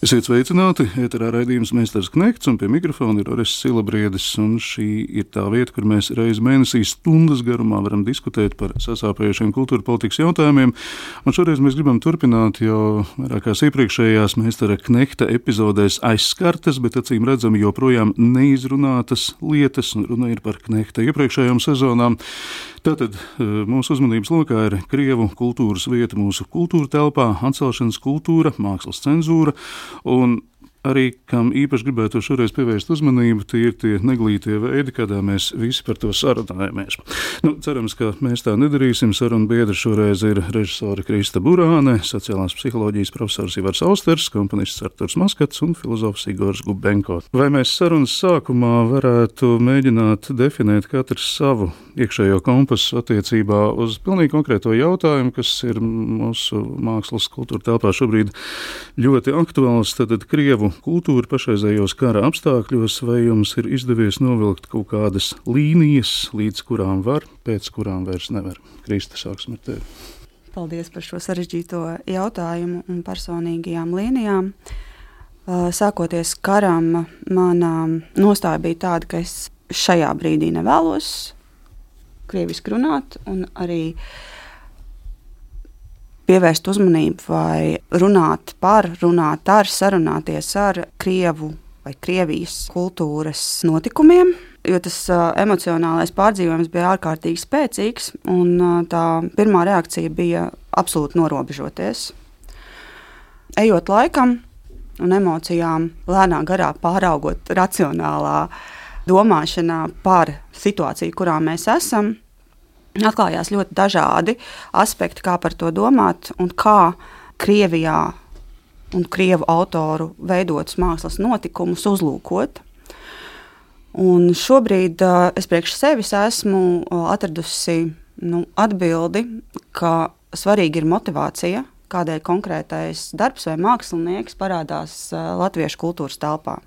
Esiet sveicināti! Eterā raidījums Mēnesis Knekts un pie mikrofona ir Oris Silabriedis. Šī ir tā vieta, kur mēs reizi mēnesī stundas garumā varam diskutēt par sasāpējušiem kultūra politikas jautājumiem. Un šoreiz mēs gribam turpināt jau vairākās iepriekšējās Mēnesis Knekta epizodēs aizskartas, bet acīm redzami joprojām neizrunātas lietas. Runa ir par Knekta iepriekšējām sezonām. Tātad e, mūsu uzmanības lokā ir Krievu kultūras vieta mūsu kultūra telpā, atcelšanas kultūra, mākslas cenzūra un arī kam īpaši gribētu šoreiz pievērst uzmanību, tie ir tie neglītie veidi, kādā mēs visi par to sarunājamies. Nu, cerams, ka mēs tā nedarīsim. Sarunu biedri šoreiz ir režisori Krista Burāne, sociālās psiholoģijas profesors Ivars Austers, komponists Arturs Maskats un filozofs Igors Gubenko. Vai mēs sarunas sākumā varētu mēģināt definēt katrs savu iekšējo kompasu attiecībā uz pilnīgi konkrēto jautājumu, kas ir mūsu mākslas kultūra telpā šobrīd ļoti aktuāls, tad Krievu kultūru pašreizējos kara apstākļos, vai jums ir izdevies novilkt kaut kādas līnijas, līdz kurām var, pēc kurām vairs nevar? Krista, sāksim ar tevi. Paldies par šo sarežģīto jautājumu un personīgajām līnijām. Sākoties karam, mana nostāja bija tāda, ka es šajā brīdī nevēlos krieviski runāt, un arī uh, pievērst uzmanību vai runāt par, runāt ar, sarunāties ar Krievu vai Krievijas kultūras notikumiem. Jo tas uh, emocionālais pārdzīvojums bija ārkārtīgi spēcīgs, un uh, tā pirmā reakcija bija absolūti norobežoties. Ejot laikam un emocijām, lēnā garā pāraugot racionālā domāšanā par situāciju, kurā mēs esam, atklājās ļoti dažādi aspekti, kā par to domāt un kā Krievijā un krievu autoru veidotus mākslas notikumus uzlūkot. Un šobrīd uh, es priekš sevis esmu uh, atradusi nu, atbildi, ka svarīga ir motivācija, kādēļ konkrētais darbs vai mākslinieks parādās uh, latviešu kultūras telpā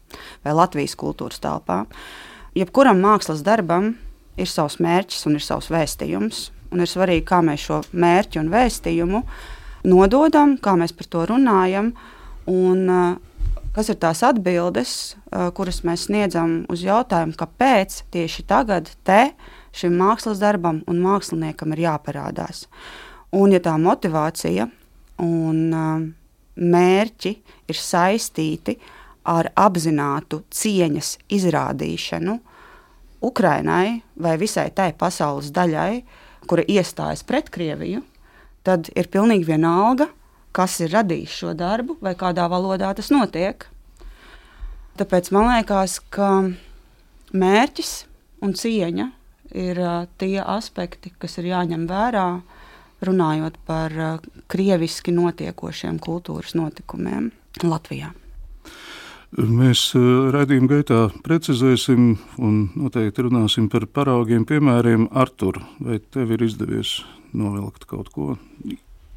vai Latvijas kultūras telpā. Jebkuram mākslas darbam ir savs mērķis un ir savs vēstījums. Un ir svarīgi, kā mēs šo mērķi un vēstījumu nododam, kā mēs par to runājam, un uh, kas ir tās atbildes, uh, kuras mēs sniedzam uz jautājumu, kāpēc tieši tagad te šim mākslas darbam un māksliniekam ir jāparādās. Un ja tā motivācija un uh, mērķi ir saistīti ar apzinātu cieņas izrādīšanu, Ukrainai vai visai tai pasaules daļai, kura iestājas pret Krieviju, tad ir pilnīgi vienalga, kas ir radījis šo darbu vai kādā valodā tas notiek. Tāpēc man liekas, ka mērķis un cieņa ir tie aspekti, kas ir jāņem vērā, runājot par krieviski notiekošiem kultūras notikumiem Latvijā. Mēs eh, raidījuma gaitā precizēsim un noteikti runāsim par paraugiem, piemēriem. Artur, vai tev ir izdevies novilkt kaut ko?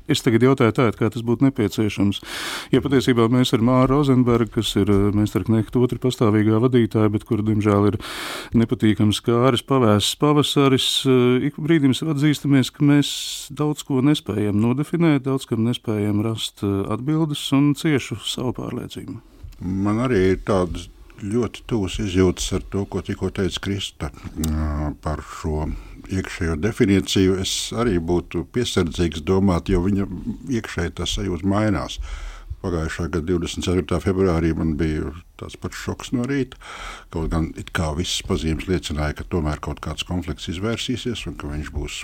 Es tagad jautāju, tā, kā tas būtu nepieciešams. Ja patiesībā mēs ar Māru Rozenbergu, kas ir eh, Meistarknekta otra pastāvīgā vadītāja, bet kur, diemžēl, ir nepatīkams kāris pavēsts pavasaris, eh, ik brīdim atzīstamies, ka mēs daudz ko nespējam nodefinēt, daudz kam nespējam rast atbildes un ciešu savu pārliecību. Man arī ir tādas ļoti tuvas izjūtas ar to, ko tikko teica Krista par šo iekšējo definīciju. Es arī būtu piesardzīgs domāt, jo viņa iekšēji tas sajūta mainās. Pagājušā gada 24. februārī man bija tāds pats šoks no rīta. Kaut gan kā visas pazīmes liecināja, ka tomēr kaut kāds konflikts izvērsīsies un ka viņš būs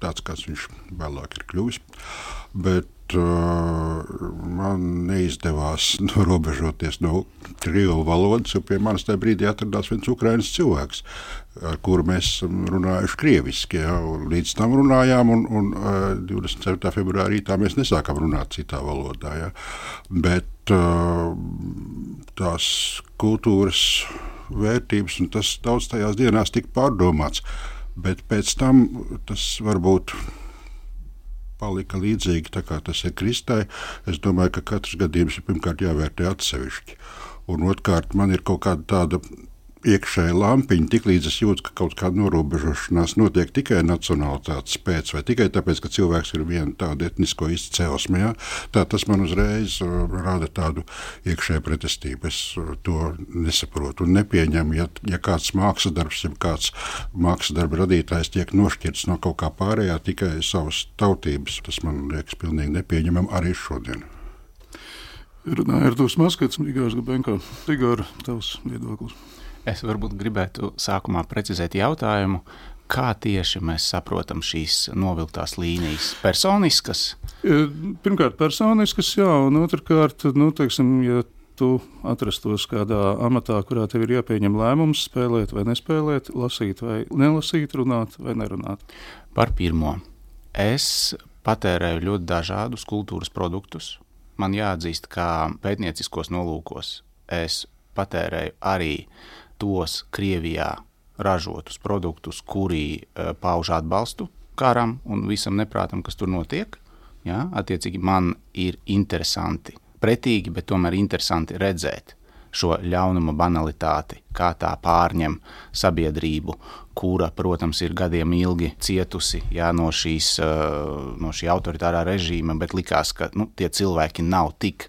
tāds, kāds viņš vēlāk ir kļuvis. Bet man neizdevās norobežoties no krievu valodas, jo pie manis tajā brīdī atradās viens ukraiņš cilvēks, ar kuru mēs esam runājuši krieviski. Ja, līdz tam runājām, un, un uh, 27. februārī tā mēs nesākām runāt citā valodā. Ja. Bet uh, tās kultūras vērtības, un tas daudz tajās dienās tika pārdomāts. Bet pēc tam tas varbūt palika līdzīgi tā kā tas ir kristai. Es domāju, ka katrs gadījums ir pirmkārt jāvērtē atsevišķi. Un otrkārt, man ir kaut kāda tāda iekšēji lampiņa, tiklīdz es jūtu, ka kaut kāda norobežošanās notiek tikai nacionālitātes pēc, vai tikai tāpēc, ka cilvēks ir viena tāda etnisko izcelsme, ja, tā tas man uzreiz uh, rada tādu iekšēju pretestību. Es uh, to nesaprotu un nepieņemu, ja, ja kāds mākslas darbs, ja kāds mākslas darba radītājs tiek nošķirts no kaut kā pārējā tikai savas tautības. Tas man liekas pilnīgi nepieņemam arī šodien. Runāja ar tos maskats, Igārs Gabenko. Igāra, tavs viedoklis. Es varbūt gribētu sākumā precizēt jautājumu, kā tieši mēs saprotam šīs novilktās līnijas? Personiskas? E, pirmkārt, personiskas, jā, un otrkārt, nu, teiksim, ja tu atrastos kādā amatā, kurā tev ir jāpieņem lēmums, spēlēt vai nespēlēt, lasīt vai nelasīt, runāt vai nerunāt. Par pirmo. Es patērēju ļoti dažādus kultūras produktus. Man jāatzīst, ka pētnieciskos nolūkos es patērēju arī tos Krievijā ražotus produktus, kuri uh, pauž atbalstu karam un visam neprātam, kas tur notiek. Ja? Attiecīgi, man ir interesanti, pretīgi, bet tomēr interesanti redzēt šo ļaunuma banalitāti, kā tā pārņem sabiedrību, kura, protams, ir gadiem ilgi cietusi jā, no, šīs, no šī autoritārā režīma, bet likās, ka nu, tie cilvēki nav tik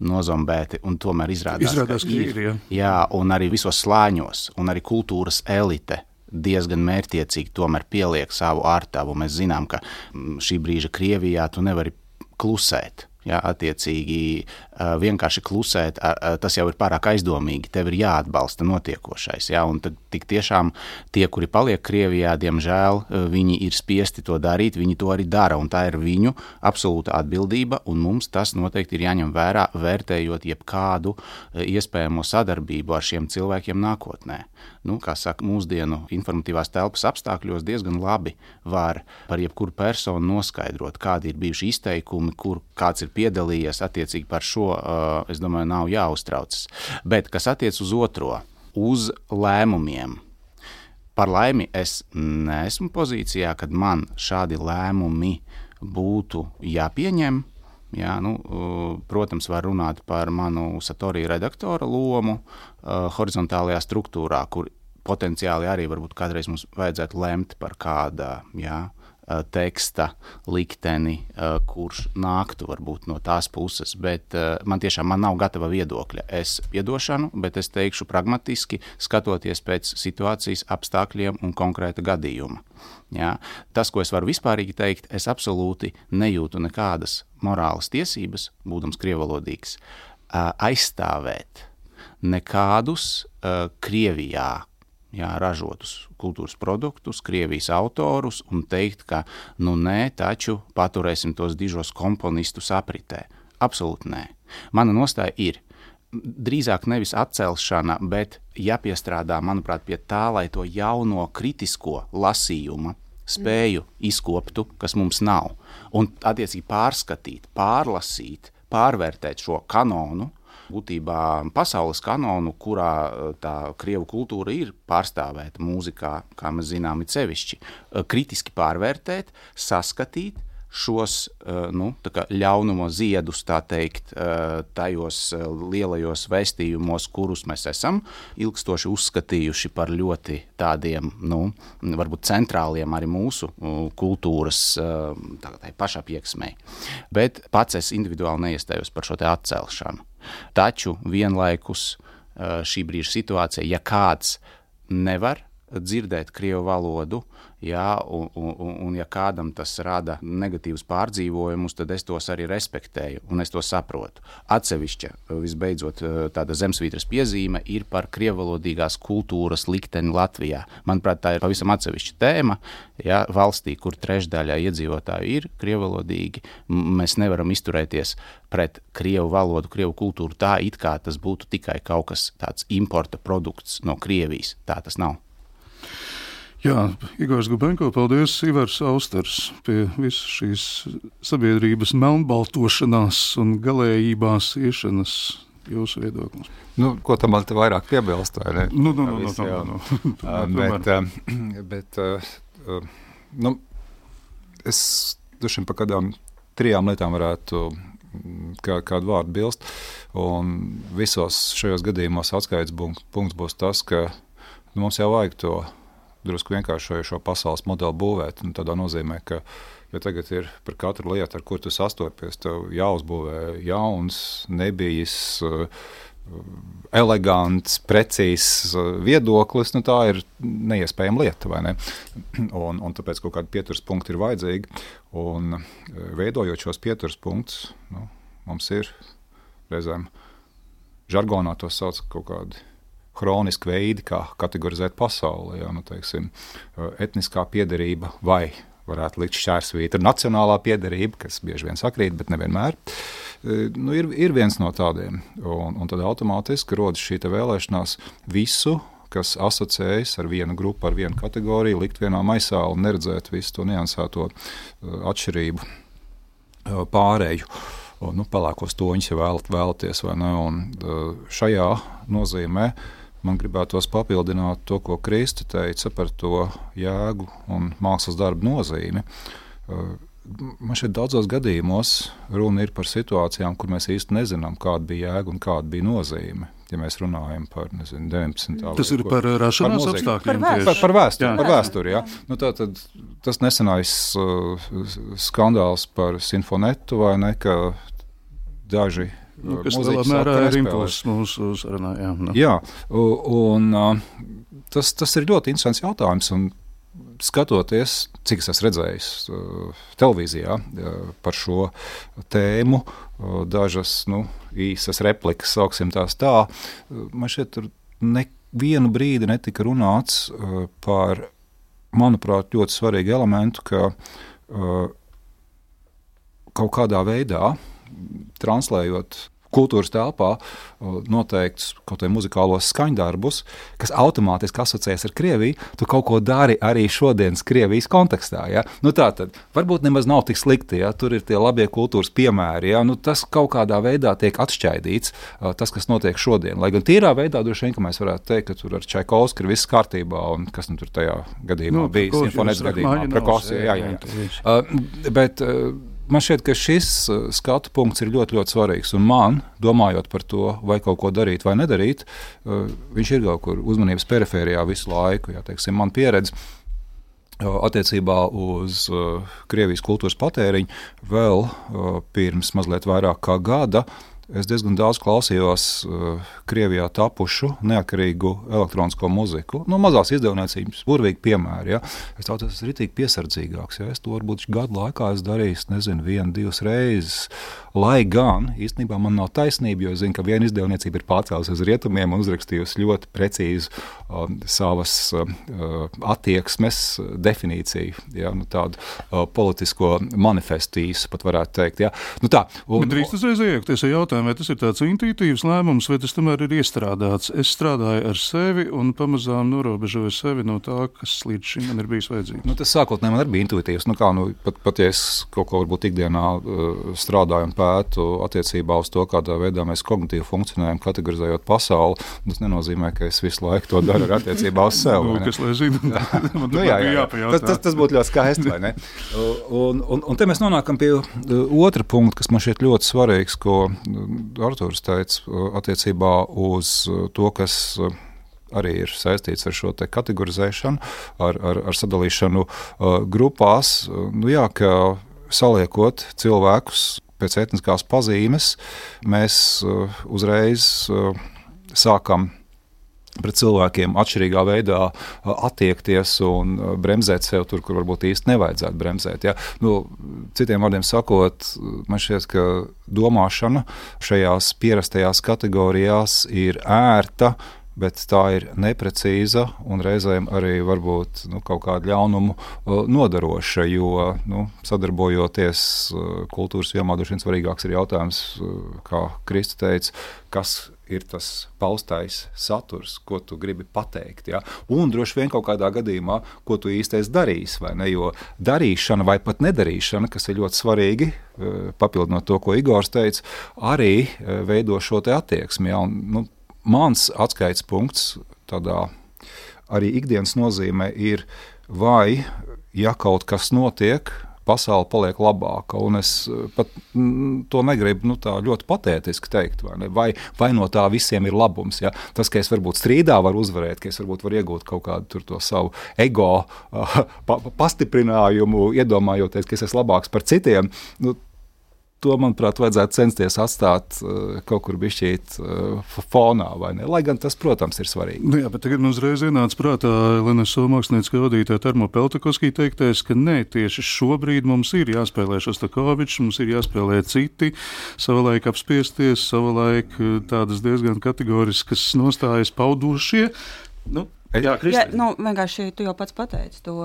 nozombēti, un tomēr izrādās, izrādās ka, ka ir. Jā. jā, un arī visos slāņos, un arī kultūras elite diezgan mērķiecīgi tomēr pieliek savu ārtavu. Mēs zinām, ka mm, šī brīža Krievijā tu nevari klusēt. Ja, attiecīgi, vienkārši klusēt, tas jau ir pārāk aizdomīgi. Tev ir jāatbalsta notiekošais. Ja, un tad tiešām tie, kuri paliek Krievijā, diemžēl viņi ir spiesti to darīt, viņi to arī dara. Tā ir viņu absolūta atbildība, un mums tas noteikti ir jāņem vērā, vērtējot jebkādu iespējamo sadarbību ar šiem cilvēkiem nākotnē nu, kā saka, mūsdienu informatīvās telpas apstākļos diezgan labi var par jebkuru personu noskaidrot, kādi ir bijuši izteikumi, kur kāds ir piedalījies. Attiecīgi par šo, es domāju, nav jāuztraucas. Bet kas attiec uz otro, uz lēmumiem. Par laimi es neesmu pozīcijā, kad man šādi lēmumi būtu jāpieņem. Jā, nu, protams, var runāt par manu satoriju redaktora lomu horizontālajā struktūrā, kur potenciāli arī varbūt kādreiz mums vajadzētu lemt par kāda jā, teksta likteni, kurš nāktu varbūt no tās puses. Bet man tiešām man nav gatava viedokļa. Es piedošanu, bet es teikšu pragmatiski, skatoties pēc situācijas, apstākļiem un konkrēta gadījuma. Jā. Tas, ko es varu vispārīgi teikt, es absolūti nejūtu nekādas morālas tiesības, būdams krievalodīgs, aizstāvēt nekādus Krievijā jā, ražotus kultūras produktus, Krievijas autorus un teikt, ka nu nē, taču paturēsim tos dižos komponistus apritē. Absolūti nē. Mana nostāja ir. Drīzāk nevis atcelšana, bet jāpiestrādā, manuprāt, pie tā, lai to jauno kritisko lasījumu spēju izkoptu, kas mums nav, un attiecīgi pārskatīt, pārlasīt, pārvērtēt šo kanonu, būtībā pasaules kanonu, kurā eh, tā krievu kultūra ir pārstāvēta mūzikā, kā mēs zinām, ir sevišķi, eh, kritiski pārvērtēt, saskatīt šos eh, nu, ļaunuma ziedus, tā teikt, tajos lielajos vēstījumos, kurus mēs esam ilgstoši uzskatījuši par ļoti tādiem, nu, varbūt centrāliem arī mūsu kultūras pašapieksmei. Bet pats es individuāli neiestājos par šo atcelšanu. Taču vienlaikus šī brīža situācija, ja kāds nevar dzirdēt krievu valodu, Jā, un, un, un ja kādam tas rada negatīvus pārdzīvojumus, tad es tos arī respektēju un es to saprotu. Atsevišķa, visbeidzot, tāda zemesvītras piezīme ir par krievalodīgās kultūras likteni Latvijā. Manuprāt, tā ir pavisam atsevišķa tēma. Ja, valstī, kur trešdaļa iedzīvotāju ir krievalodīgi, mēs nevaram izturēties pret krievu valodu, krievu kultūru tā, it kā tas būtu tikai kaut kas tāds importa produkts no Krievijas. Tā tas nav. Jā, Igors Gubenko, paldies, Ivars Austers pie visas šīs sabiedrības melnbaltošanās un galējībās iešanas jūsu viedoklis. Nu, ko tam te vairāk piebilst? Vai nu, nu, nu, Viss, nu, nu, nu, nu. bet, bet uh, nu, es droši vien par kādām trijām lietām varētu mm, kā, kādu vārdu bilst. Un visos šajos gadījumos atskaites punkts būs tas, ka nu, mums jau vajag to drusku vienkāršojošo pasaules modeli būvēt. Tādā nozīmē, ka ja tagad ir par katru lietu, ar kuru tu sastopies, tev jāuzbūvē jauns, nebijis. Uh, elegants, precīzs uh, viedoklis, nu, tā ir neiespējama lieta. Ne? Un, un tāpēc kaut kāda pieturas punkta ir vajadzīga. Un, uh, veidojot šos pieturas punktus, nu, mums ir reizēm žargonā to sauc kaut kādu kroniski veidi, kā kategorizēt pasauli. Jā, nu, teiksim, etniskā piedarība vai varētu likt šķērsvītu ar nacionālā piedarība, kas bieži vien sakrīt, bet nevienmēr. Nu, ir, ir viens no tādiem. Un, un tad automātiski rodas šī vēlēšanās visu, kas asociējas ar vienu grupu, ar vienu kategoriju, likt vienā maisā un neredzēt visu to niansēto atšķirību pārēju. Nu, pelēkos toņus, ja vēlat, vēlaties, vai ne. Un šajā nozīmē uh, Man gribētos papildināt to, ko Krista teica par to jēgu un mākslas darbu nozīmi. Uh, man šeit daudzos gadījumos runa ir par situācijām, kur mēs īsti nezinām, kāda bija jēga un kāda bija nozīme. Ja mēs runājam par nezinu, 19. gadsimtu, tas ir par rašanās par apstākļiem. Par, par, par vēsturi. Jā. Par vēsturi jā. Nu, tā, tad, tas nesenais uh, skandāls par simfonetu vai ne, ka daži Nu, kas lielā mērā ir impulss mūsu sarunā. Jā, nu. jā un, tas, tas ir ļoti interesants jautājums. Un, skatoties, cik es esmu redzējis televīzijā uh, par šo tēmu, dažas nu, īsas replikas, sauksim tās tā, man šeit tur nevienu brīdi netika runāts par, manuprāt, ļoti svarīgu elementu, ka kaut kādā veidā translējot kultūras telpā noteiktus kaut kādus muzikālos skaņdarbus, kas automātiski asociējas ar Krieviju, tu kaut ko dari arī šodienas Krievijas kontekstā. Ja? Nu, tā tad varbūt nemaz nav tik slikti, ja tur ir tie labie kultūras piemēri. Ja? Nu, tas kaut kādā veidā tiek atšķaidīts, tas, kas notiek šodien. Lai gan tīrā veidā droši vien mēs varētu teikt, ka tur ar Čaikovsku ir viss kārtībā, un kas nu tur tajā gadījumā nu, bija simfonēts gadījumā. Prakosija, jā, jā, jā. Uh, bet, uh, man šķiet, ka šis uh, skatu punkts ir ļoti, ļoti svarīgs. Un man, domājot par to, vai kaut ko darīt vai nedarīt, uh, viņš ir kaut kur uzmanības perifērijā visu laiku. Jā, teiksim, man pieredze uh, attiecībā uz Krievijas kultūras patēriņu vēl pirms mazliet vairāk kā gada Es diezgan daudz klausījos uh, Krievijā tapušu neatkarīgu elektronisko muziku. No mazās izdevniecības, burvīgi piemēri. Ja. Es tādu esmu ritīgi piesardzīgāks. Ja. Es to varbūt gadu laikā esmu darījis, nezinu, vienu, divas reizes. Lai gan īstenībā man nav taisnība, jo es zinu, ka viena izdevniecība ir pārcēlusies uz rietumiem un uzrakstījusi ļoti precīzu uh, savas uh, attieksmes definīciju, ja, nu, tādu uh, politisko manifestīsu, pat varētu teikt. Ja. Nu, tā, un, Bet drīkst uzreiz iejaukties ar jautājumu, vai tas ir tāds intuitīvs lēmums, vai tas tomēr ir iestrādāts. Es strādāju ar sevi un pamazām norobežoju sevi no tā, kas līdz šim man ir bijis vajadzīgs. Nu, tas sākotnēji man arī bija intuitīvs. Nu, kā, nu, pat, pat ja es kaut ko varbūt ikdienā uh, strādāju un pētu attiecībā uz to, kādā veidā mēs kognitīvi funkcionējam, kategorizējot pasauli. Tas nenozīmē, ka es visu laiku to daru ar attiecībā uz sevi. nu, kas lai zina? nu, jā, jā, jā. Tas, tas, tas būtu ļoti skaisti. un, un, un te mēs nonākam pie otra punkta, kas man šķiet ļoti svarīgs, ko Arthurs teica attiecībā uz to, kas arī ir saistīts ar šo kategorizēšanu, ar, ar, ar sadalīšanu uh, grupās. Nu, jā, saliekot cilvēkus pēc etniskās pazīmes, mēs uh, uzreiz uh, sākam pret cilvēkiem atšķirīgā veidā uh, attiekties un bremzēt sev tur, kur varbūt īsti nevajadzētu bremzēt. Ja? Nu, citiem vārdiem sakot, man šķiet, ka domāšana šajās pierastajās kategorijās ir ērta bet tā ir neprecīza un reizēm arī varbūt nu, kaut kādu ļaunumu uh, nodaroša. Jo nu, sadarbojoties uh, kultūras jomā, droši vien svarīgāks ir jautājums, uh, kā Kristus teica, kas ir tas paustais saturs, ko tu gribi pateikt. Ja? Un droši vien kaut kādā gadījumā, ko tu īstais darīsi. Vai ne? Jo darīšana vai pat nedarīšana, kas ir ļoti svarīgi, papildinot to, ko Igors teica, arī veido šo attieksmi. Ja? Un, nu, mans atskaites punkts tādā arī ikdienas nozīmē ir, vai ja kaut kas notiek pasaule paliek labāka. Es uh, pat mm, to negribu nu, ļoti patētiski teikt, vai, ne? vai, vai no tā visiem ir labums. Ja? Tas, ka es varbūt strīdā varu uzvarēt, ka es varbūt varu iegūt kaut kādu savu ego pa, pastiprinājumu, iedomājoties, ka es esmu labāks par citiem. Nu, to, manuprāt, vajadzētu censties atstāt uh, kaut kur bišķīt uh, fonā, vai ne? Lai gan tas, protams, ir svarīgi. Nu, jā, bet tagad mums reiz ienāca prātā Lenas Somāksniecka vadītāja Termo Peltakovskī teiktais, ka nē, tieši šobrīd mums ir jāspēlē Šostakovičs, mums ir jāspēlē citi, savulaik apspiesties, savulaik tādas diezgan kategoriskas nostājas paudušie. Nu, Jā, ja, nu, vienkārši tu jau pats pateici to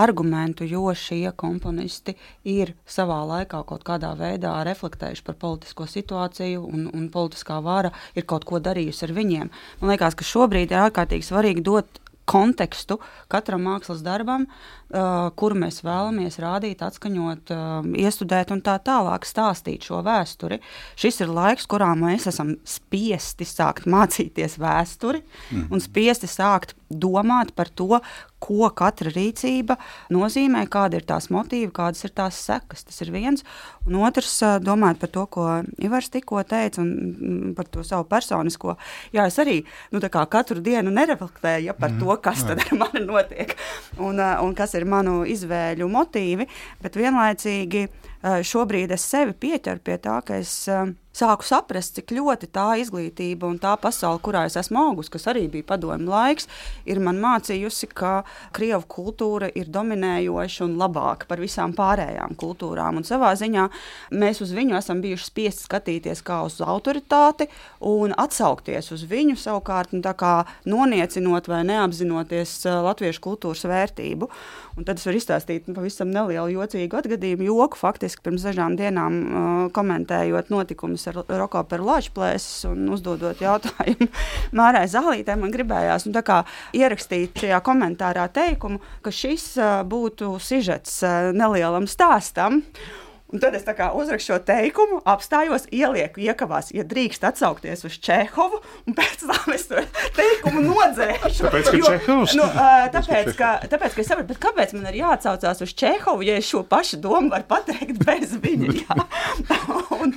argumentu, jo šie komponisti ir savā laikā kaut kādā veidā reflektējuši par politisko situāciju, un, un politiskā vara ir kaut ko darījusi ar viņiem. Man liekas, ka šobrīd ir ārkārtīgi svarīgi dot kontekstu katram mākslas darbam, kuru mēs vēlamies rādīt, atskaņot, iestudēt un tā tālāk stāstīt šo vēsturi. Šis ir laiks, kurā mēs esam spiesti sākt mācīties vēsturi mm. un spiesti sākt domāt par to, ko katra rīcība nozīmē, kāda ir tās motīva, kādas ir tās sekas. Tas ir viens. Un otrs, domājot par to, ko Ivars tikko teica, un mm, par to savu personisko. Jā, es arī nu, katru dienu nereflektēju ja, par mm, to, kas ar mani notiek un, un kas ir manu izvēļu motīvi, bet vienlaicīgi šobrīd es sevi pieķeru pie tā, ka es sāku saprast, cik ļoti tā izglītība un tā pasaule, kurā es esmu augusi, kas arī bija padomju laiks, ir man mācījusi, ka krievu kultūra ir dominējoša un labāka par visām pārējām kultūrām. Un savā ziņā mēs uz viņu esam bijuši spiesti skatīties kā uz autoritāti un atsaukties uz viņu savukārt nu, noniecinot vai neapzinoties uh, latviešu kultūras vērtību. Un tad es varu izstāstīt nu, pavisam nelielu jocīgu atgadījumu, joku faktiski pirms dažām dienām uh, komentējot notikumus ar Roko Perlāču plēsis un uzdodot jautājumu Mārai Zālītē, man gribējās nu, ierakstīt šajā komentārā teikumu, ka šis uh, būtu sižets uh, nelielam stāstam. Un tad es uzrakstu šo teikumu, apstājos, ielieku iekavās, ja drīkst atsaukties uz Čehovu, un pēc tam es to teikumu nodzēšu. Tāpēc, ka jo, Čehovs? Nu, uh, tāpēc, ka, tāpēc, ka es saprotu, kāpēc man ir jāatsaucās uz Čehovu, ja es šo pašu domu varu pateikt bez viņa. un,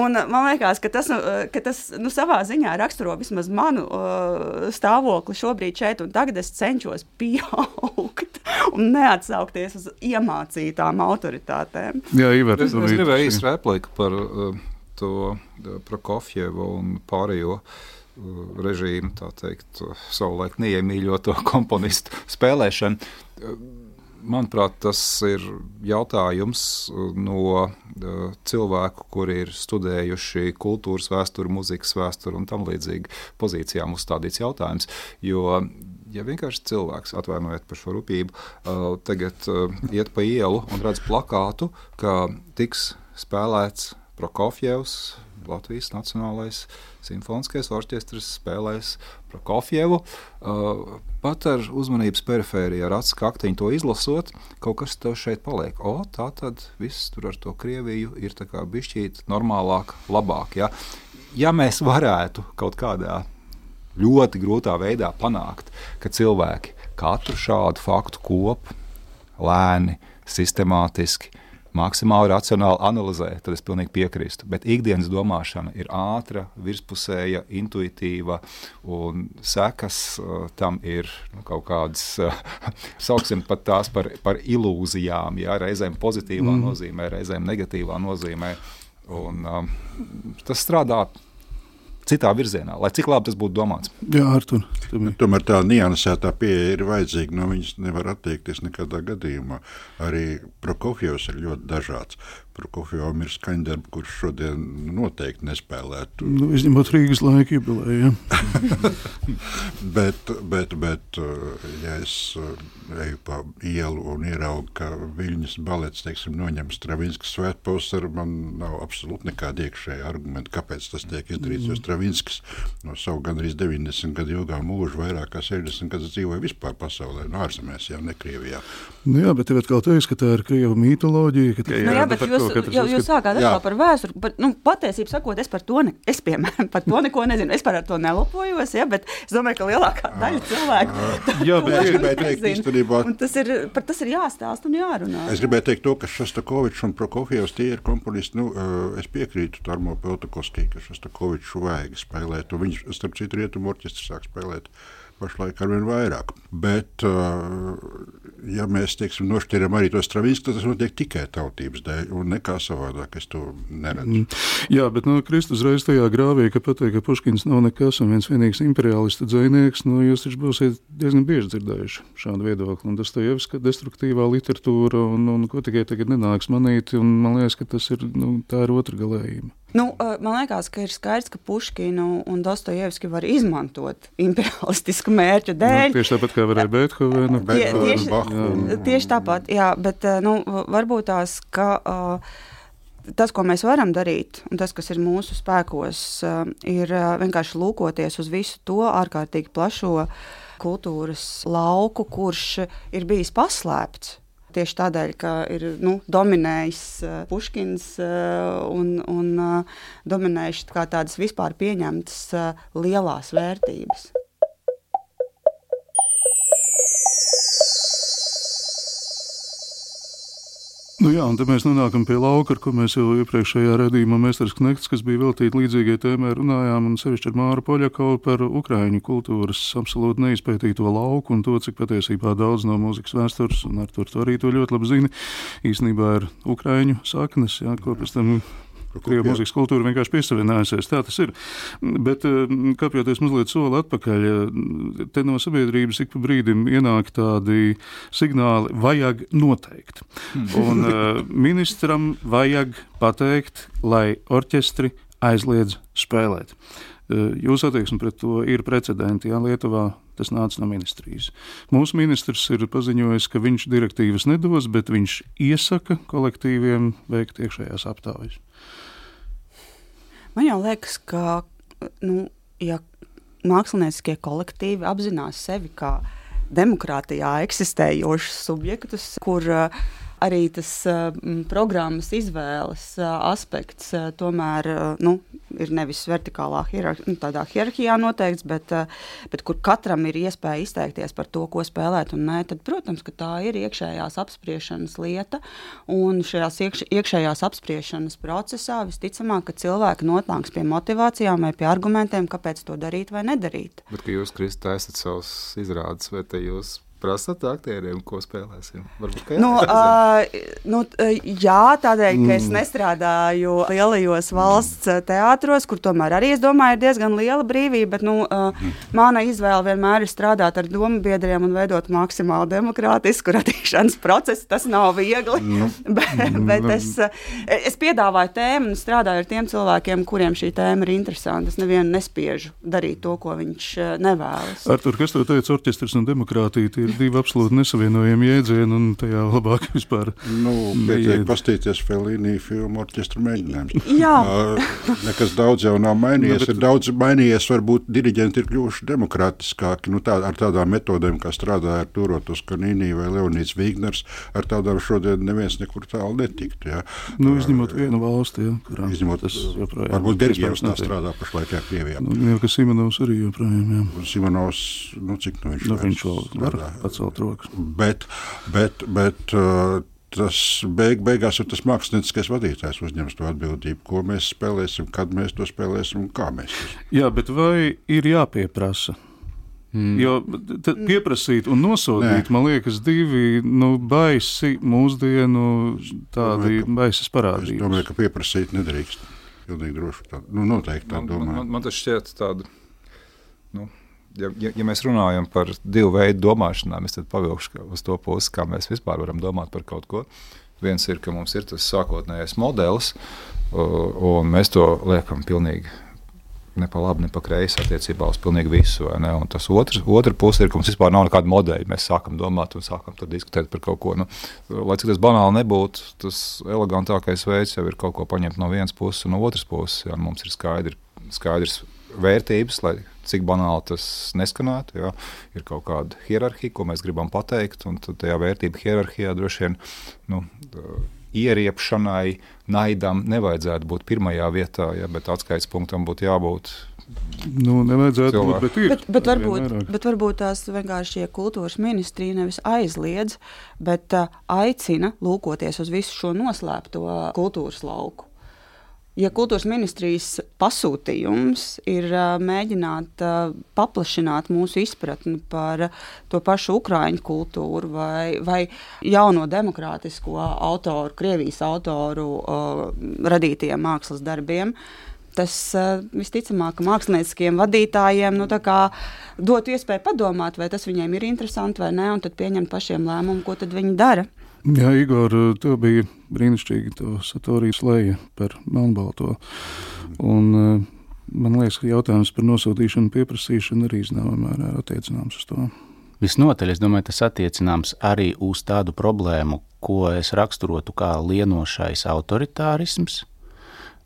un man liekas, ka tas, ka tas nu, savā ziņā raksturo vismaz manu uh, stāvokli šobrīd šeit un tagad es cenšos pieaugt un neatsaukties uz iemācītām autoritātēm. Jā, Ivar, es, es gribēju īsti repliku par uh, to uh, Prokofjevu un pārējo uh, režīmu, tā teikt, savulaik neiemīļoto komponistu spēlēšanu. Uh, manuprāt, tas ir jautājums no cilvēku, kuri ir studējuši kultūras vēsturi, mūzikas vēsturi un tam līdzīgi pozīcijām uzstādīts jautājums. Jo ja vienkārši cilvēks, atvainojiet par šo rūpību, uh, tagad uh, iet pa ielu un redz plakātu, ka tiks spēlēts Prokofjevs, Latvijas Nacionālais simfoniskais orķestris spēlēs Prokofjevu. Uh, pat ar uzmanības perifēriju, ar acu kaktiņu to izlasot, kaut kas tev šeit paliek. O, tā tad viss tur ar to Krieviju ir bišķīt normālāk, labāk. Ja? ja mēs varētu kaut kādā ļoti grūtā veidā panākt, ka cilvēki katru šādu faktu kopu lēni, sistemātiski, maksimāli racionāli analizē, tad es pilnīgi piekrīstu. Bet ikdienas domāšana ir ātra, virspusēja, intuitīva, un sekas uh, tam ir nu, kaut kādas, uh, sauksim pat tās par, par ilūzijām, jā, reizēm pozitīvā mm. nozīmē, reizēm negatīvā nozīmē. Un, um, tas strādā citā virzienā, lai cik labi tas būtu domāts. Jā, Artur, Tomēr tā niansētā pieeja ir vajadzīga. No viņas nevar atteikties nekādā gadījumā. Arī Prokofjevs ir ļoti dažāds. Prokofjevam ir skaņdarbi, kurš šodien noteikti nespēlētu. Nu, izņemot Rīgas laika jubileju. bet, bet, bet, ja es eju pa ielu un ieraugu, ka Viļņas balets, teiksim, noņem Stravinskas svētpausaru, man nav absolūti nekāda iekšēja argumenta, kāpēc tas tiek izdarīts, mm. jo Stravinskis no savu gandrīz 90 gadu ilgā mūža vairāk kā 60 gadus dzīvoja vispār pasaulē, no ārzemēs, jau ne Krievijā. Nu jā, bet tev atkal teiks, ka tā ir Krieva mītoloģija. Ka... Nu jā, bet jūs katrs jau, jūs sākāt atkal par vēsturi. Par, nu, patiesībā sakot, es par to, ne, es, piemēram, par to neko nezinu. Es par to nelopojos, ja, bet es domāju, ka lielākā daļa cilvēku Jā, to nezina. Tas ir, par tas ir jāstāsta un jārunā. Es gribēju teikt, to, ka Šostakovičs un Prokofjevs tie ir komponisti. Nu, eh, es piekrītu Tarmo Peltakovskij, ka Šostakoviču vajag spēlēt. Viņš, starp citu, rietumu orķestri sāk spēlēt pašlaik ar vien vairāk. Bet, eh, ja mēs teiksim, nošķiram arī to Stravinsku, tad tas notiek tikai tautības dēļ un nekā savādāk. Es to neredzu. Jā, bet nu, Kristus reiz tajā grāvī, ka pateikt, ka Puškins nav nekas un viens vienīgs imperialistu dzinieks, nu, jūs taču būsiet diezgan bieži dzirdējuši šādu viedokli. Un tas ir jau destruktīvā literatūra, un, un ko tikai tagad nenāks manīt, un man liekas, ka tas ir, nu, tā ir otra galējība. Nu, uh, man liekas, ka ir skaidrs, ka Puškinu un Dostojevski var izmantot imperialistisku mērķu dēļ. Nu, tieši tāpat kā varēja Beethovenu. Uh, tieši- Bachu un- Tieši tāpat, jā, bet uh, nu, varbūt tās, ka uh, tas, ko mēs varam darīt, un tas, kas ir mūsu spēkos, uh, ir uh, vienkārši lūkoties uz visu to ārkārtīgi plašo kultūras lauku, kurš ir bijis paslēpts. Tieši tādēļ, ka ir nu, dominējis uh, Puškins uh, un, un uh, dominējuši tādas vispār pieņemtas lielās vērtības. Nu jā, un tad mēs nonākam pie lauka, ar ko mēs jau iepriekšējā redzējumā Mēsters Knekts, kas bija veltīta līdzīgai tēmai, runājām, un sevišķi ar Māru Poļakovu par Ukraiņu kultūras absolūti neizpētīto lauku un to, cik patiesībā daudz no mūzikas vēstures, un ar to arī to ļoti labi zini, īstenībā ir Ukraiņu saknes, jā, ko pēc tam Krievijas mūzikas kultūra vienkārši piesavinājusies. Tā tas ir. Bet, eh, kāpjoties mazliet soli atpakaļ, eh, te no sabiedrības ik pa brīdim ienāk tādi signāli, vajag noteikt. Un eh, ministram vajag pateikt, lai orķestri aizliedz spēlēt. Eh, Jūsu attieksme pret to ir precedenti. Jā, Lietuvā tas nāca no ministrijas. Mūsu ministrs ir paziņojis, ka viņš direktīvas nedos, bet viņš iesaka kolektīviem veikt iekšējās aptaujas. Man jau liekas, ka nu, ja mākslinieckie kolektīvi apzinās sevi kā demokrātijā eksistējošus subjektus, kur uh, arī tas uh, programmas izvēles uh, aspekts uh, tomēr uh, nu, ir nevis vertikālā hierarh nu, hierarhijā noteikts, bet, uh, bet kur katram ir iespēja izteikties par to, ko spēlēt un nē, tad, protams, ka tā ir iekšējās apspriešanas lieta. Un šajās iekš, iekšējās apspriešanas procesā visticamāk, ka cilvēki nonāks pie motivācijām vai pie argumentiem, kāpēc to darīt vai nedarīt. Bet, jūs, Kristā, esat savus izrādes, vai te jūs prasat aktieriem, ko spēlēsim? Varbūt, Nu, es uh, nu, jā, tādēļ, ka es nestrādāju lielajos valsts teātros, kur tomēr arī es domāju, ir diezgan liela brīvība. Bet, nu, uh, mana izvēle vienmēr ir strādāt ar domu biedriem un veidot maksimāli demokrātisku radīšanas procesu. Tas nav viegli. Nu, bet, bet es, uh, es piedāvāju tēmu un strādāju ar tiem cilvēkiem, kuriem šī tēma ir interesanta. Es nevienu nespiežu darīt to, ko viņš nevēlas. Artur, kas tev teica, orķestris un demokrātija ir divi absolūti nesavienojami jēdzieni, un tajā labāk vispār. Nu, pietiek pastīties Felīnī filmu orķestra mēģinājums. Jā. Uh, Nekas daudz jau nav mainījies. Nu, bet- Ir daudz mainījies. Varbūt diriģenti ir kļuvuši demokrātiskāki nu, tā, ar tādām metodēm, kā strādāja ar Turotu Skanīnī vai Leonīds Vigners. Ar tādām šodien neviens nekur tālu netiktu. Ja. Nu, izņemot vienu valsti, ja, kurā Izņemot, tas joprojām varbūt Gergievs tā strādā pašlaik jā, Krievijā. Nu, jau ka Simonovs arī joprojām, jā. Un Simonovs, nu, cik nu viņš, Nu, viņš vēl var strādā? Pacelt rokas. Bet, bet, bet uh, tas beig, beigās ir tas mākslinieckais vadītājs uzņems to atbildību, ko mēs spēlēsim, kad mēs to spēlēsim un kā mēs to spēlēsim. Jā, bet vai ir jāpieprasa? Mm. Jo pieprasīt un nosodīt, Nē. man liekas, divi nu, baisi mūsdienu tādi baisas Es parādības. domāju, ka pieprasīt nedrīkst. Pilnīgi droši. Tā, nu, noteikti tā Man, man, man, man tas šķiet tāda. Ja, ja, ja mēs runājam par divu veidu domāšanām, es pavilkšu uz to pusi, kā mēs vispār varam domāt par kaut ko. Viens ir, ka mums ir tas sākotnējais modelis, un mēs to liekam pilnīgi ne pa labi, ne pa kreisi attiecībā uz pilnīgi visu. tas otrs, otra puse ir, ka mums vispār nav nekāda modeļa. Mēs sākam domāt un sākam diskutēt par kaut ko. Nu, lai cik tas banāli nebūtu, tas elegantākais veids jau ir kaut ko paņemt no vienas puses un no otras puses. Jā, mums ir skaidri, skaidrs vērtības, lai cik banāli tas neskanētu. Jā. Ir kaut kāda hierarhija, ko mēs gribam pateikt, un tad tajā vērtību hierarhijā droši vien nu, ieriepšanai, naidam nevajadzētu būt pirmajā vietā, ja, bet atskaites punktam būtu jābūt. Nu, nevajadzētu būt, bet ir. Bet, bet, varbūt, bet varbūt tās vienkārši kultūras ministrija nevis aizliedz, bet uh, aicina lūkoties uz visu šo noslēpto kultūras lauku. Ja kultūras ministrijas pasūtījums ir mēģināt paplašināt mūsu izpratni par to pašu ukrāņu kultūru vai, vai jauno demokrātisko autoru, Krievijas autoru radītajiem mākslas darbiem, tas visticamāk mākslinieckiem vadītājiem nu, tā kā dot iespēju padomāt, vai tas viņiem ir interesanti vai nē, un tad pieņemt pašiem lēmumu, ko viņi dara. Jā, Igor, tev bija brīnišķīgi to satorijas leja par melnbalto. Un, eh, man liekas, ka jautājums par nosūtīšanu, pieprasīšanu arī zināmā mērā attiecināms uz to. Visnotaļ, es domāju, tas attiecināms arī uz tādu problēmu, ko es raksturotu kā lienošais autoritārisms.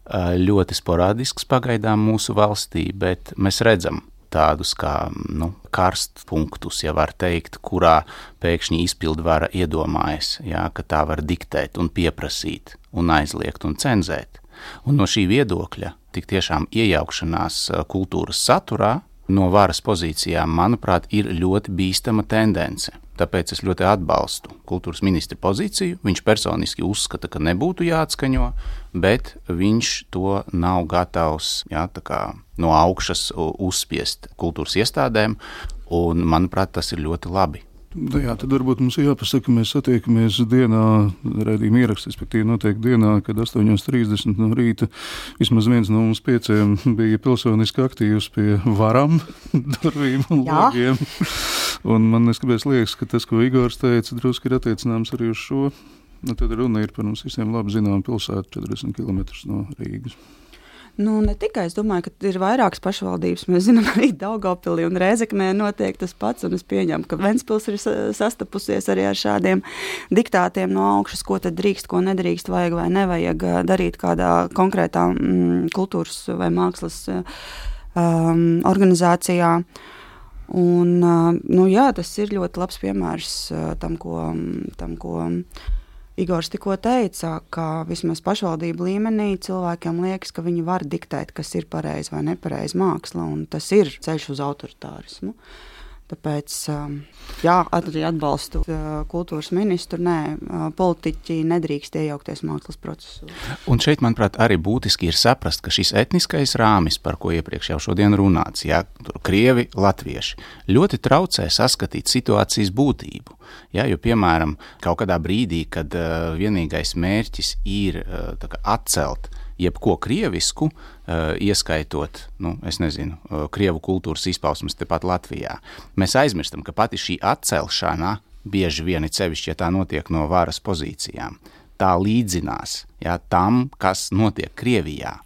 Ā, Ļoti sporādisks pagaidām mūsu valstī, bet mēs redzam tādus kā nu, karstpunktus, ja var teikt, kurā pēkšņi izpildvara iedomājas, jā, ka tā var diktēt un pieprasīt un aizliegt un cenzēt. Un no šī viedokļa tik tiešām iejaukšanās kultūras saturā no varas pozīcijām, manuprāt, ir ļoti bīstama tendence. Tāpēc es ļoti atbalstu kultūras ministra pozīciju. Viņš personiski uzskata, ka nebūtu jāatskaņo, bet viņš to nav gatavs jā, no augšas uzspiest kultūras iestādēm, un manuprāt, tas ir ļoti labi. Nu Jā, tad varbūt mums ir jāpasaka, ka mēs satiekamies dienā, redzējuma ierakstā, respektīvi, noteikti dienā, kad 8.30 no rīta vismaz viens no mums pieciem bija pilsoniski aktīvs pie varam, darbiem un logiem. Un man neskapēc liekas, ka tas, ko Igors teica, drusku ir attiecināms arī uz šo. Nu, tad runa ir par mums visiem labi zināmu pilsētu 40 km no Rīgas. Nu, ne tikai es domāju, ka ir vairākas pašvaldības. Mēs zinām, arī Daugopilī un Rēzeknē notiek tas pats. Es pieņemu, ka Ventspils ir sa- sastapusies arī ar šādiem diktātiem no augšas, ko tad drīkst, ko nedrīkst, vajag vai nevajag ā, darīt kādā konkrētā mm, kultūras vai mākslas um, organizācijā. Un, ā, nu, jā, tas ir ļoti labs piemērs tam, ko, tam, ko Igors tikko teica, ka vismaz pašvaldību līmenī cilvēkiem liekas, ka viņi var diktēt, kas ir pareizi vai nepareizi māksla, un tas ir ceļš uz autoritārismu. Tāpēc um, jā, arī atbalstu uh, kultūras ministru. Nē, uh, politiķi nedrīkst iejaukties mākslas procesos. Un šeit, manuprāt, arī būtiski ir saprast, ka šis etniskais rāmis, par ko iepriekš jau šodien runāts, ja tur krievi, latvieši, ļoti traucē saskatīt situācijas būtību. Ja, jo, piemēram, kaut kādā brīdī, kad uh, vienīgais mērķis ir uh, atcelt jebko krievisku, uh, ieskaitot, nu, nezinu, uh, krievu kultūras izpausmes tepat Latvijā, mēs aizmirstam, ka pati šī atcelšana bieži vien ir sevišķi, ja tā notiek no varas pozīcijām tā līdzinās ja, tam, kas notiek Krievijā.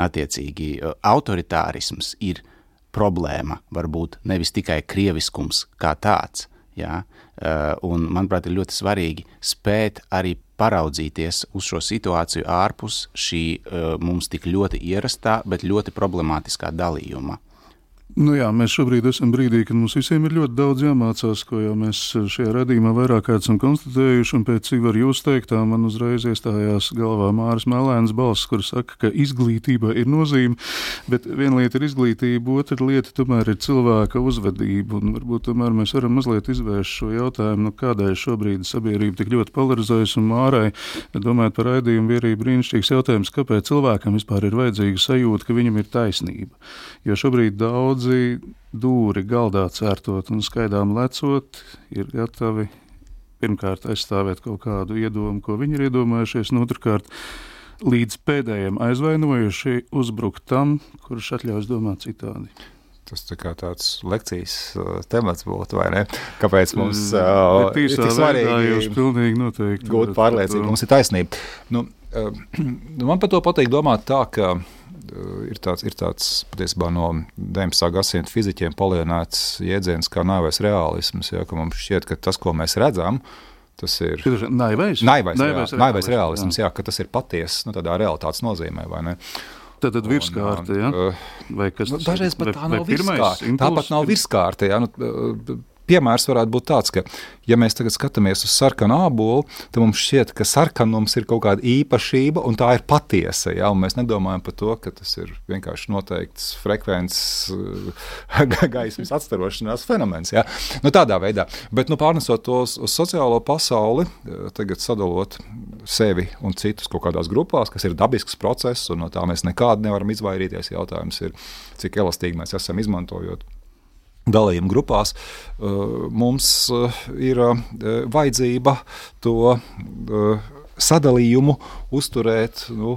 Attiecīgi, eh, autoritārisms ir problēma, varbūt nevis tikai krieviskums kā tāds. Eh, un, manuprāt, ir ļoti svarīgi spēt arī paraudzīties uz šo situāciju ārpus šī eh, mums tik ļoti ierastā, bet ļoti problemātiskā dalījuma. Nu jā, mēs šobrīd esam brīdī, kad mums visiem ir ļoti daudz jāmācās, ko jau mēs šajā radījumā vairāk kārt esam konstatējuši. Un pēc cik var jūs teikt, man uzreiz iestājās galvā Māris Melēns balss, kur saka, ka izglītība ir nozīme, bet viena lieta ir izglītība, otra lieta tomēr ir cilvēka uzvedība. Un varbūt tomēr mēs varam mazliet izvērst šo jautājumu, nu, kādēļ šobrīd sabiedrība tik ļoti polarizējas un mārai. Domājot par raidījumu, bija arī brīnišķīgs jautājums, kāpēc cilvēkam vispār ir vajadzīga sajūta, ka viņam ir taisnība. Jo šobrīd daudzi dūri galdā cērtot un skaidām lecot, ir gatavi pirmkārt aizstāvēt kaut kādu iedomu, ko viņi ir iedomājušies, un otrkārt līdz pēdējiem aizvainojuši uzbrukt tam, kurš atļaus domāt citādi. Tas tā kā tāds lekcijas uh, temats būtu, vai ne? Kāpēc mums Mm, uh, ir tik svarīgi gūt pārliecību, to- mums ir taisnība. Nu, uh, nu, man par to patīk domāt tā, ka uh, ir tāds, ir tāds patiesībā no 19. gadsimta fizikiem palienāts jēdziens kā naivais realisms, ja, ka mums šķiet, ka tas, ko mēs redzam, tas ir Naivais, naivais, naivais, reālisms, naivais realisms, jā, ka tas ir patiesa, nu, tādā realitātes nozīmē? Tad, tad virskārta, Un, ja? uh, vai kas Nu, dažreiz pat Vai- tā nav virskārta. Tā impulss pat nav ir- virskārta. Jā, nu, piemērs varētu būt tāds, ka, ja mēs tagad skatāmies uz sarkanu ābolu, tad mums šķiet, ka sarkanums ir kaut kāda īpašība un tā ir patiesa. Ja? Mēs nedomājam par to, ka tas ir vienkārši noteikts frekvences gaismas atstarošanās fenomens. Ja? Nu, tādā veidā. Bet nu, pārnesot to uz, uz sociālo pasauli, tagad sadalot sevi un citus kaut kādās grupās, kas ir dabisks process, un no tā mēs nekādi nevaram izvairīties. Jautājums ir, cik elastīgi mēs esam izmantojot dalījuma grupās, eh, mums eh, ir eh, vajadzība to sadalījumu uzturēt nu,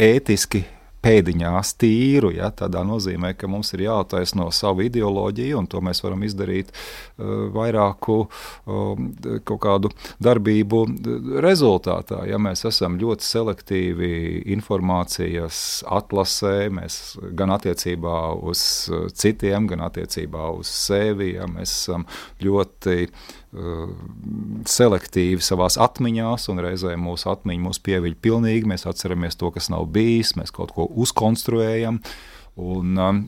ētiski pēdiņās tīru. Ja, tādā nozīmē, ka mums ir jāattaisno savu ideoloģiju, un to mēs varam izdarīt uh, vairāku uh, kaut kādu darbību rezultātā. Ja mēs esam ļoti selektīvi informācijas atlasē, mēs gan attiecībā uz citiem, gan attiecībā uz sevi, ja mēs esam ļoti Uh, selektīvi savā atmiņā, un reizē mūsu atmiņa mūs pieviļ pilnīgi. Mēs atceramies to, kas nav bijis, mēs kaut ko uzkonstruējam. Un, uh,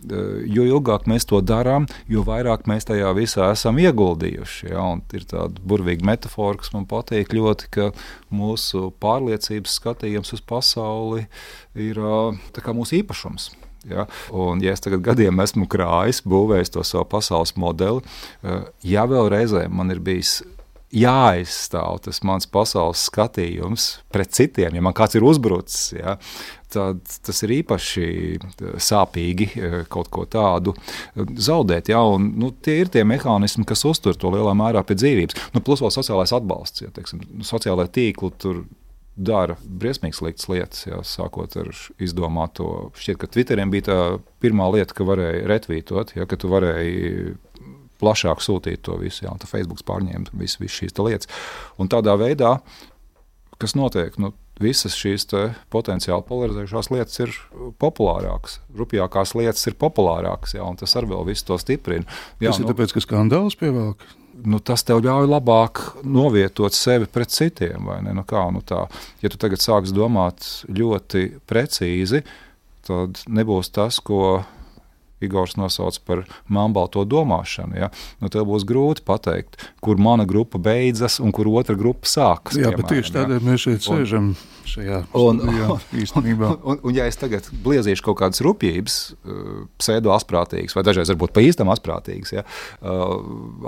jo ilgāk mēs to darām, jo vairāk mēs tajā visā esam ieguldījuši. Ja? Un ir tāda burvīga metāfora, kas man patīk ļoti, ka mūsu pārliecības skatījums uz pasauli ir uh, mūsu īpašums. Ja? Un, ja es tagad gadiem esmu krājis, būvējis to savu pasaules modeli, eh, ja vēl reizē man ir bijis jāaizstāv tas mans pasaules skatījums pret citiem, ja man kāds ir uzbrucis, ja, tad tas ir īpaši eh, sāpīgi eh, kaut ko tādu zaudēt. Ja, un, nu, tie ir tie mehānismi, kas uztur to lielā mērā pie dzīvības. Nu, plus vēl sociālais atbalsts, ja teiksim, sociālai tīkli tur dara briesmīgi sliktas lietas, jā, sākot ar izdomāto. Šķiet, ka Twitteriem bija tā pirmā lieta, ka varēja retvītot, ja, ka tu varēji plašāk sūtīt to visu, jā, un Facebook pārņēma visu, visu šīs lietas. Un tādā veidā, kas notiek, nu, visas šīs potenciāli polarizējušās lietas ir populārākas. Rupjākās lietas ir populārākas, jā, un tas arī vēl visu to stiprina. Jā, tas ir nu, tāpēc, ka skandāls pievelk nu, tas tev ļauj labāk novietot sevi pret citiem. Nu, kā, nu tā, ja tu tagad sāksi domāt ļoti precīzi, tad nebūs tas, ko Igors nosauc par māmbalto domāšanu. Ja? Nu, tev būs grūti pateikt, kur mana grupa beidzas un kur otra grupa sākas. Jā, piemēram, bet tieši tādēļ ja? mēs šeit sēžam. Un, šajā un, īstenībā. Un, un, un, ja es tagad bliezīšu kaut kādas rupjības, uh, pseido-asprātīgas, vai dažreiz varbūt pa īstam asprātīgas, ja, uh,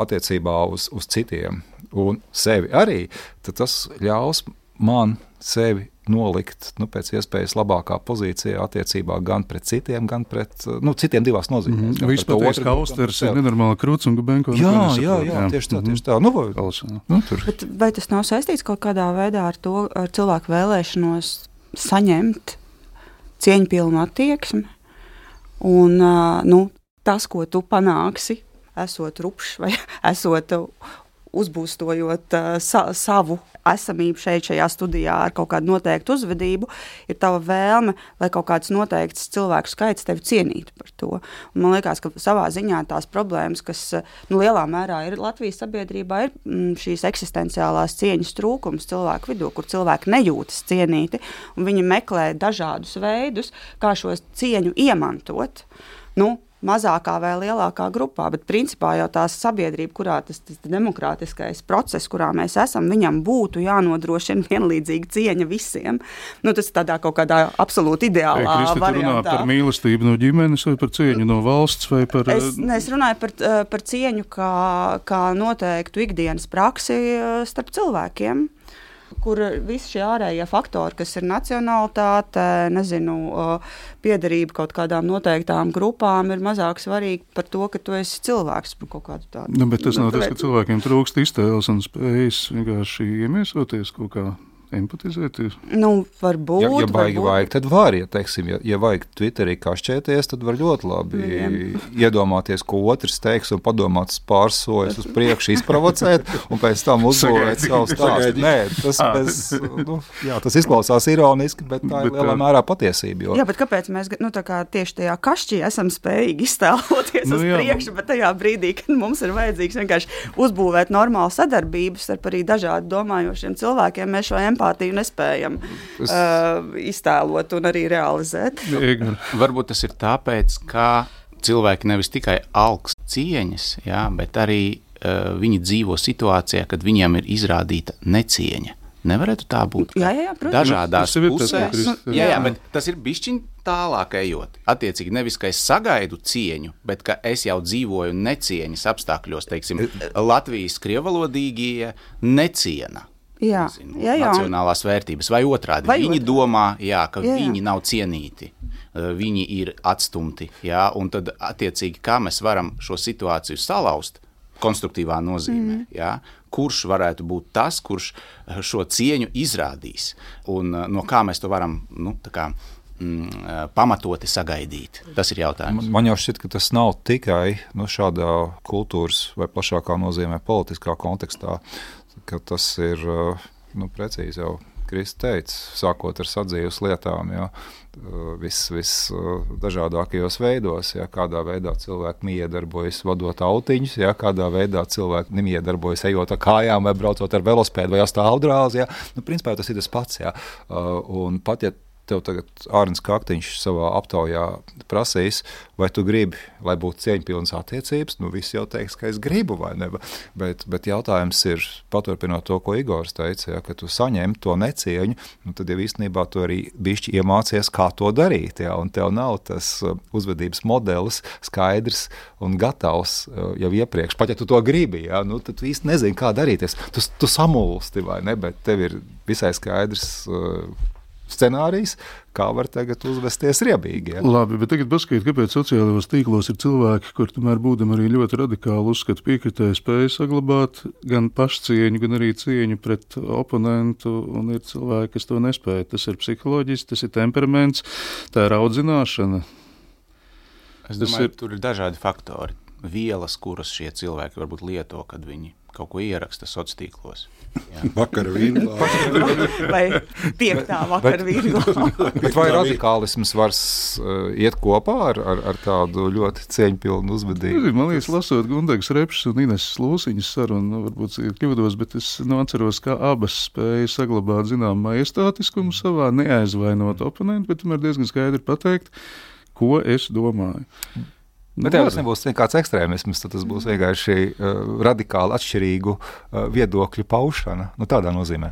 attiecībā uz, uz citiem un sevi arī, tad tas ļaus man sevi nolikt nu, pēc iespējas labākā pozīcijā attiecībā gan pret citiem, gan pret nu, citiem divās nozīmēs. Mm, Viņš pateiks, ka Austers ir nenormāli krūts un gubenko. Jā, jā, jā, jā, tieši tā, tieši tā. Nu, vai, nu, tur. Bet vai tas nav saistīts kaut kādā veidā ar to, ar cilvēku vēlēšanos saņemt cieņpilnu attieksmi? Un, nu, tas, ko tu panāksi, esot rupšs vai esot uzbūstojot uh, sa savu esamību šeit, šajā studijā ar kaut kādu noteiktu uzvedību, ir tava vēlme, lai kaut kāds noteikts cilvēku skaits tevi cienītu par to. Un man liekas, ka savā ziņā tās problēmas, kas nu, lielā mērā ir Latvijas sabiedrībā, ir mm, šīs eksistenciālās cieņas trūkums cilvēku vidū, kur cilvēki nejūtas cienīti, un viņi meklē dažādus veidus, kā šo cieņu iemantot. Nu, mazākā vai lielākā grupā, bet principā jau tā sabiedrība, kurā tas, tas demokrātiskais process, kurā mēs esam, viņam būtu jānodrošina vienlīdzīga cieņa visiem. Nu, tas ir tādā kaut kādā absolūti ideālā Ei, Kristi, variantā. Runā par mīlestību no ģimenes vai par cieņu no valsts vai par. Es, eh, ne, es runāju par, eh, par cieņu kā, kā noteiktu ikdienas praksi eh, starp cilvēkiem kur visi šie ārējie faktori, kas ir nacionālitāte, nezinu, piederība kaut kādām noteiktām grupām, ir mazāk svarīgi par to, ka tu esi cilvēks par kaut kādu tādu. Nu, bet tas nav tas, ka cilvēkiem trūkst iztēles un spējas vienkārši iemiesoties kaut kādā empatizēt? Nu, varbūt. Ja, ja vajag, varbūt. vajag, tad var. Ja, teiksim, ja, ja vajag Twitterī kašķēties, tad var ļoti labi Vien. iedomāties, ko otrs teiks, un padomāt pāris soļus uz priekšu, izprovocēt, un pēc tam uzbūvēt savu stāstu. Nē, tas, bez, nu, jā, tas izklausās ironiski, bet tā ir bet, lielā mērā patiesība. Jo... Jā, bet kāpēc mēs nu, kā, tieši tajā kašķī esam spējīgi iztēloties nu, uz jā. priekšu, bet tajā brīdī, kad mums ir vajadzīgs vienkārši uzbūvēt normālu sadarbību starp arī dažādi domājošiem cilvēkiem, mēs šo empātiju empātiju nespējam es... uh, iztēlot un arī realizēt. Varbūt tas ir tāpēc, ka cilvēki nevis tikai augsts cieņas, jā, bet arī uh, viņi dzīvo situācijā, kad viņiem ir izrādīta necieņa. Nevarētu tā būt. Jā, jā, jā protams. Dažādās tas, pusēs. ir- Jā, jā, bet tas ir bijis tālāk ejot. Attiecīgi, nevis ka es sagaidu cieņu, bet ka es jau dzīvoju necieņas apstākļos, teiksim, Latvijas krievalodīgie neciena. Jā, nezinu, jā, jā. nacionālās vērtības, vai otrādi. Vai viņi otrādi. domā, jā, ka Jā, jā, viņi nav cienīti, eh, viņi ir atstumti. Jā, un tad, attiecīgi, kā mēs varam šo situāciju salauzt, konstruktīvā nozīmē. Mm. Jā, kurš varētu būt tas, kurš eh, šo cieņu izrādīs, un eh, no kā mēs to varam nu, tā kā, mm, pamatoti sagaidīt? Tas ir jautājums. Man, man jau šķiet, ka tas nav tikai nu, šādā kultūras vai plašākā nozīmē, politiskā kontekstā, ka tas ir uh, nu, precīzi jau. Kristus teica, sākot ar sadzīves lietām, ja, visdažādākajos veidos, ja, kādā veidā cilvēki miedarbojas vadot autiņus, ja, kādā veidā cilvēki nemiedarbojas ejot ar kājām vai braucot ar velospēdu vai stāvdrāzi. Ja. Nu, principā tas ir tas pats. Ja. Un pat ja tev tagad Ārns Kaktiņš savā aptaujā prasīs, vai tu gribi, lai būtu cieņpilnas attiecības, nu viss jau teiks, ka es gribu, vai ne. Bet, bet jautājums ir, paturpinot to, ko Igors teica, ja, ka tu saņem to necieņu, nu, tad jau īstenībā tu arī bišķi iemācies, kā to darīt, ja, un tev nav tas uh, uzvedības modelis skaidrs un gatavs uh, jau iepriekš. Pat ja tu to gribi, ja, nu, tad tu īsti nezini, kā darīties. Tu, tu samulsti, vai ne, bet tev ir visai skaidrs uh, scenārijs, kā var tagad uzvesties riebīgi. Ja? Labi, bet tagad paskatieties, kāpēc sociālajos tīklos ir cilvēki, kur tomēr būdami arī ļoti radikāli uzskata piekritēju spēju saglabāt gan pašcieņu, gan arī cieņu pret oponentu, un ir cilvēki, kas to nespēja. Tas ir psiholoģiski, tas ir temperaments, tā ir audzināšana. Es Tas domāju, ir- ka tur ir dažādi faktori. Vielas, kuras šie cilvēki varbūt lieto, kad viņi kaut ko ieraksta sociālos tīklos. Vakar vīnā. Vai piektā vakara vīrgla. Bet vai radikālisms var uh, iet kopā ar, ar, ar tādu ļoti cieņpilnu uzvedību? Man liekas, lasot Guntegas repšas un Ines Lūsiņas sarunu, nu, varbūt ir kļūdos, bet es nu, atceros, ka abas spēja saglabāt zinām majestātiskumu savā, neaizvainot oponentu, bet tomēr diezgan skaidri pateikt, ko es domāju. Nu, Bet tev tas nebūs nekāds ekstrēmisms, tad tas būs vienkārši uh, radikāli atšķirīgu uh, viedokļu paušana. Nu, tādā nozīmē.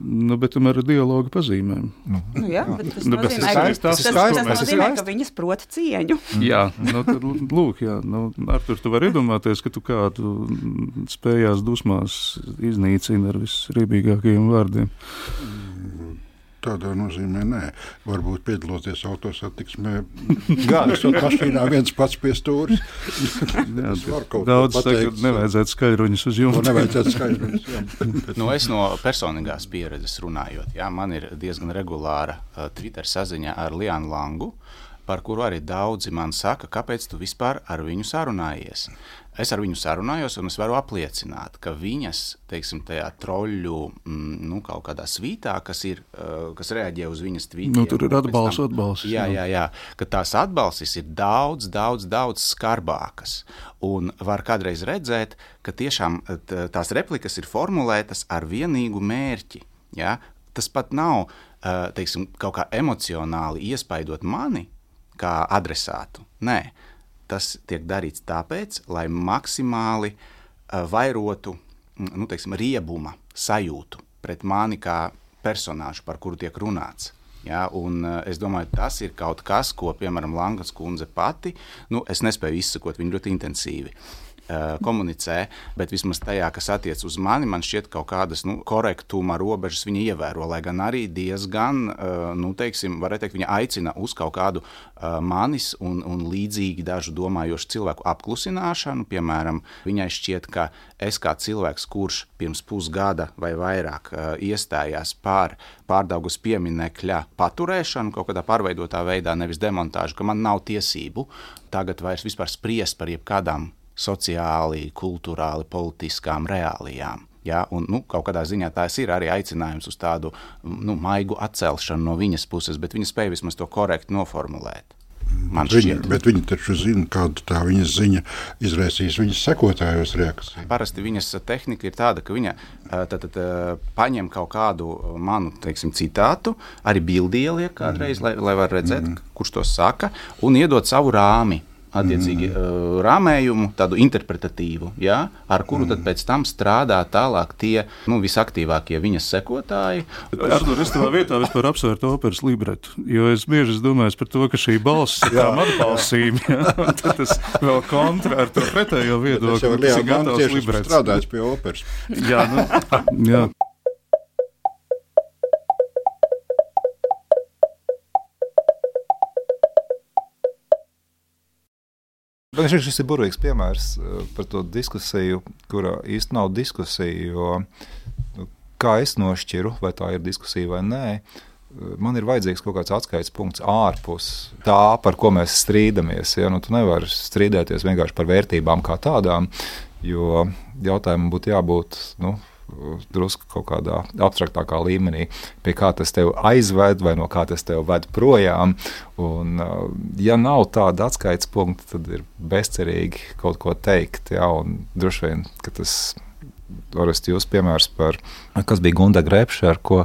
Nu, bet tomēr ar dialogu pazīmēm. Nu, Nu, jā, bet tas Nu, nozīmē, ir tas, tas ir tas, skaisti, tas ir nozīmē, ka viņas prot cieņu. Jā, nu, tad, lūk, jā, nu, Artur, tu vari iedomāties, ka tu kādu mm, spējās dusmās iznīcini ar visriebīgākajiem vārdiem. Tādā nozīmē, nē, varbūt piedaloties autosatiksmē. Gan esot mašīnā viens pats pie Es ko daudz saka, ka nevajadzētu skaļruņus uz To jumta. nevajadzētu skaidrot. jā. Nu, es no personīgās pieredzes runājot, jā, man ir diezgan regulāra uh, Twitter saziņa ar Lianu Langu, par kuru arī daudzi man saka, kāpēc tu vispār ar viņu sarunājies. Es ar viņu sarunājos, un es varu apliecināt, ka viņas, teiksim, tajā troļļu mm, nu, kaut kādā svītā, kas, ir, uh, kas reaģē uz viņas tvītiem. Nu, tur ir atbalsts, tam- atbalsts, Jā, jā. jā, ka tās atbalstis ir daudz, daudz, daudz skarbākas. Un var kādreiz redzēt, ka tiešām t- tās replikas ir formulētas ar vienīgu mērķi. Ja? Tas pat nav eh, teiksim, kaut kā emocionāli iespaidot mani kā adresātu. Nē, tas tiek darīts tāpēc, lai maksimāli eh, vairotu mm, nu, teiksim, riebuma sajūtu pret mani kā personāžu, par kuru tiek runāts. Ja, un, uh, es domāju, tas ir kaut kas, ko, piemēram, Langas kundze pati, nu, es nespēju izsakot, viņa ļoti intensīvi uh, komunicē, bet vismaz tajā, kas attiecas uz mani, man šķiet, ka kaut kādas nu, korektuma robežas viņa ievēro, lai gan arī diezgan, uh, nu, teiksim, varētu teikt, viņa aicina uz kaut kādu uh, manis un, un līdzīgi dažu domājošu cilvēku apklusināšanu. Piemēram, viņai šķiet, ka es kā cilvēks, kurš pirms pusgada vai vairāk uh, iestājās pār pārdaugas pieminekļa paturēšanu kaut kādā pārveidotā veidā, nevis demontāžu, ka man nav tiesību tagad vairs spriest par jebkādām sociāli, kultūrāli, politiskām reālijām. Ja, un, nu, kaut kādā ziņā tas ir arī aicinājums uz tādu nu, maigu atcelšanu no viņas puses, bet viņa spēja vismaz to korekti noformulēt. Man Viņa, bet viņi taču zina, kāda tā viņas ziņa izraisīs viņas sekotājos reakciju. Parasti viņas tehnika ir tāda, ka viņa tad, tad, paņem kaut kādu manu teiksim, citātu, arī bildi ieliek kādreiz, lai, lai varētu redzēt, mm. kurš to saka, un iedod savu rāmi. Attiecīgi mm. rāmējumu, tādu interpretatīvu, ja, ar kuru tad pēc tam strādā tālāk tie nu, visaktīvākie viņas sekotāji. Artur, es tavā vietā vispār apsvērtu operas libretu, jo es bieži domāju par to, ka šī balss ir tā atbalstība, ja, tad tas vēl kontra ar to pretējo viedokli. Tas jau ir gatavs librets. Strādājis pie operas. jā, nu, jā. Šis ir burvīgs piemērs eh, par to diskusiju, kurā īstenībā nav diskusija. Jo, nu, kā es nošķiru, vai tā ir diskusija vai nē, eh, man ir vajadzīgs kaut kāds atskaites punkts ārpus tā, par ko mēs strīdamies. Ja? Nu, tu nevari strīdēties vienkārši par vērtībām kā tādām, jo jautājumam būtu jābūt. Nu, drusku kaut kādā abstraktākā līmenī, pie kā tas tev aizved vai no kā tas tev ved projām. Un, uh, ja nav tāda atskaites punkta, tad ir bezcerīgi kaut ko teikt. Jā, droši vien, ka tas Orest, jūs piemērs par, kas bija Gunda Grepša, ar ko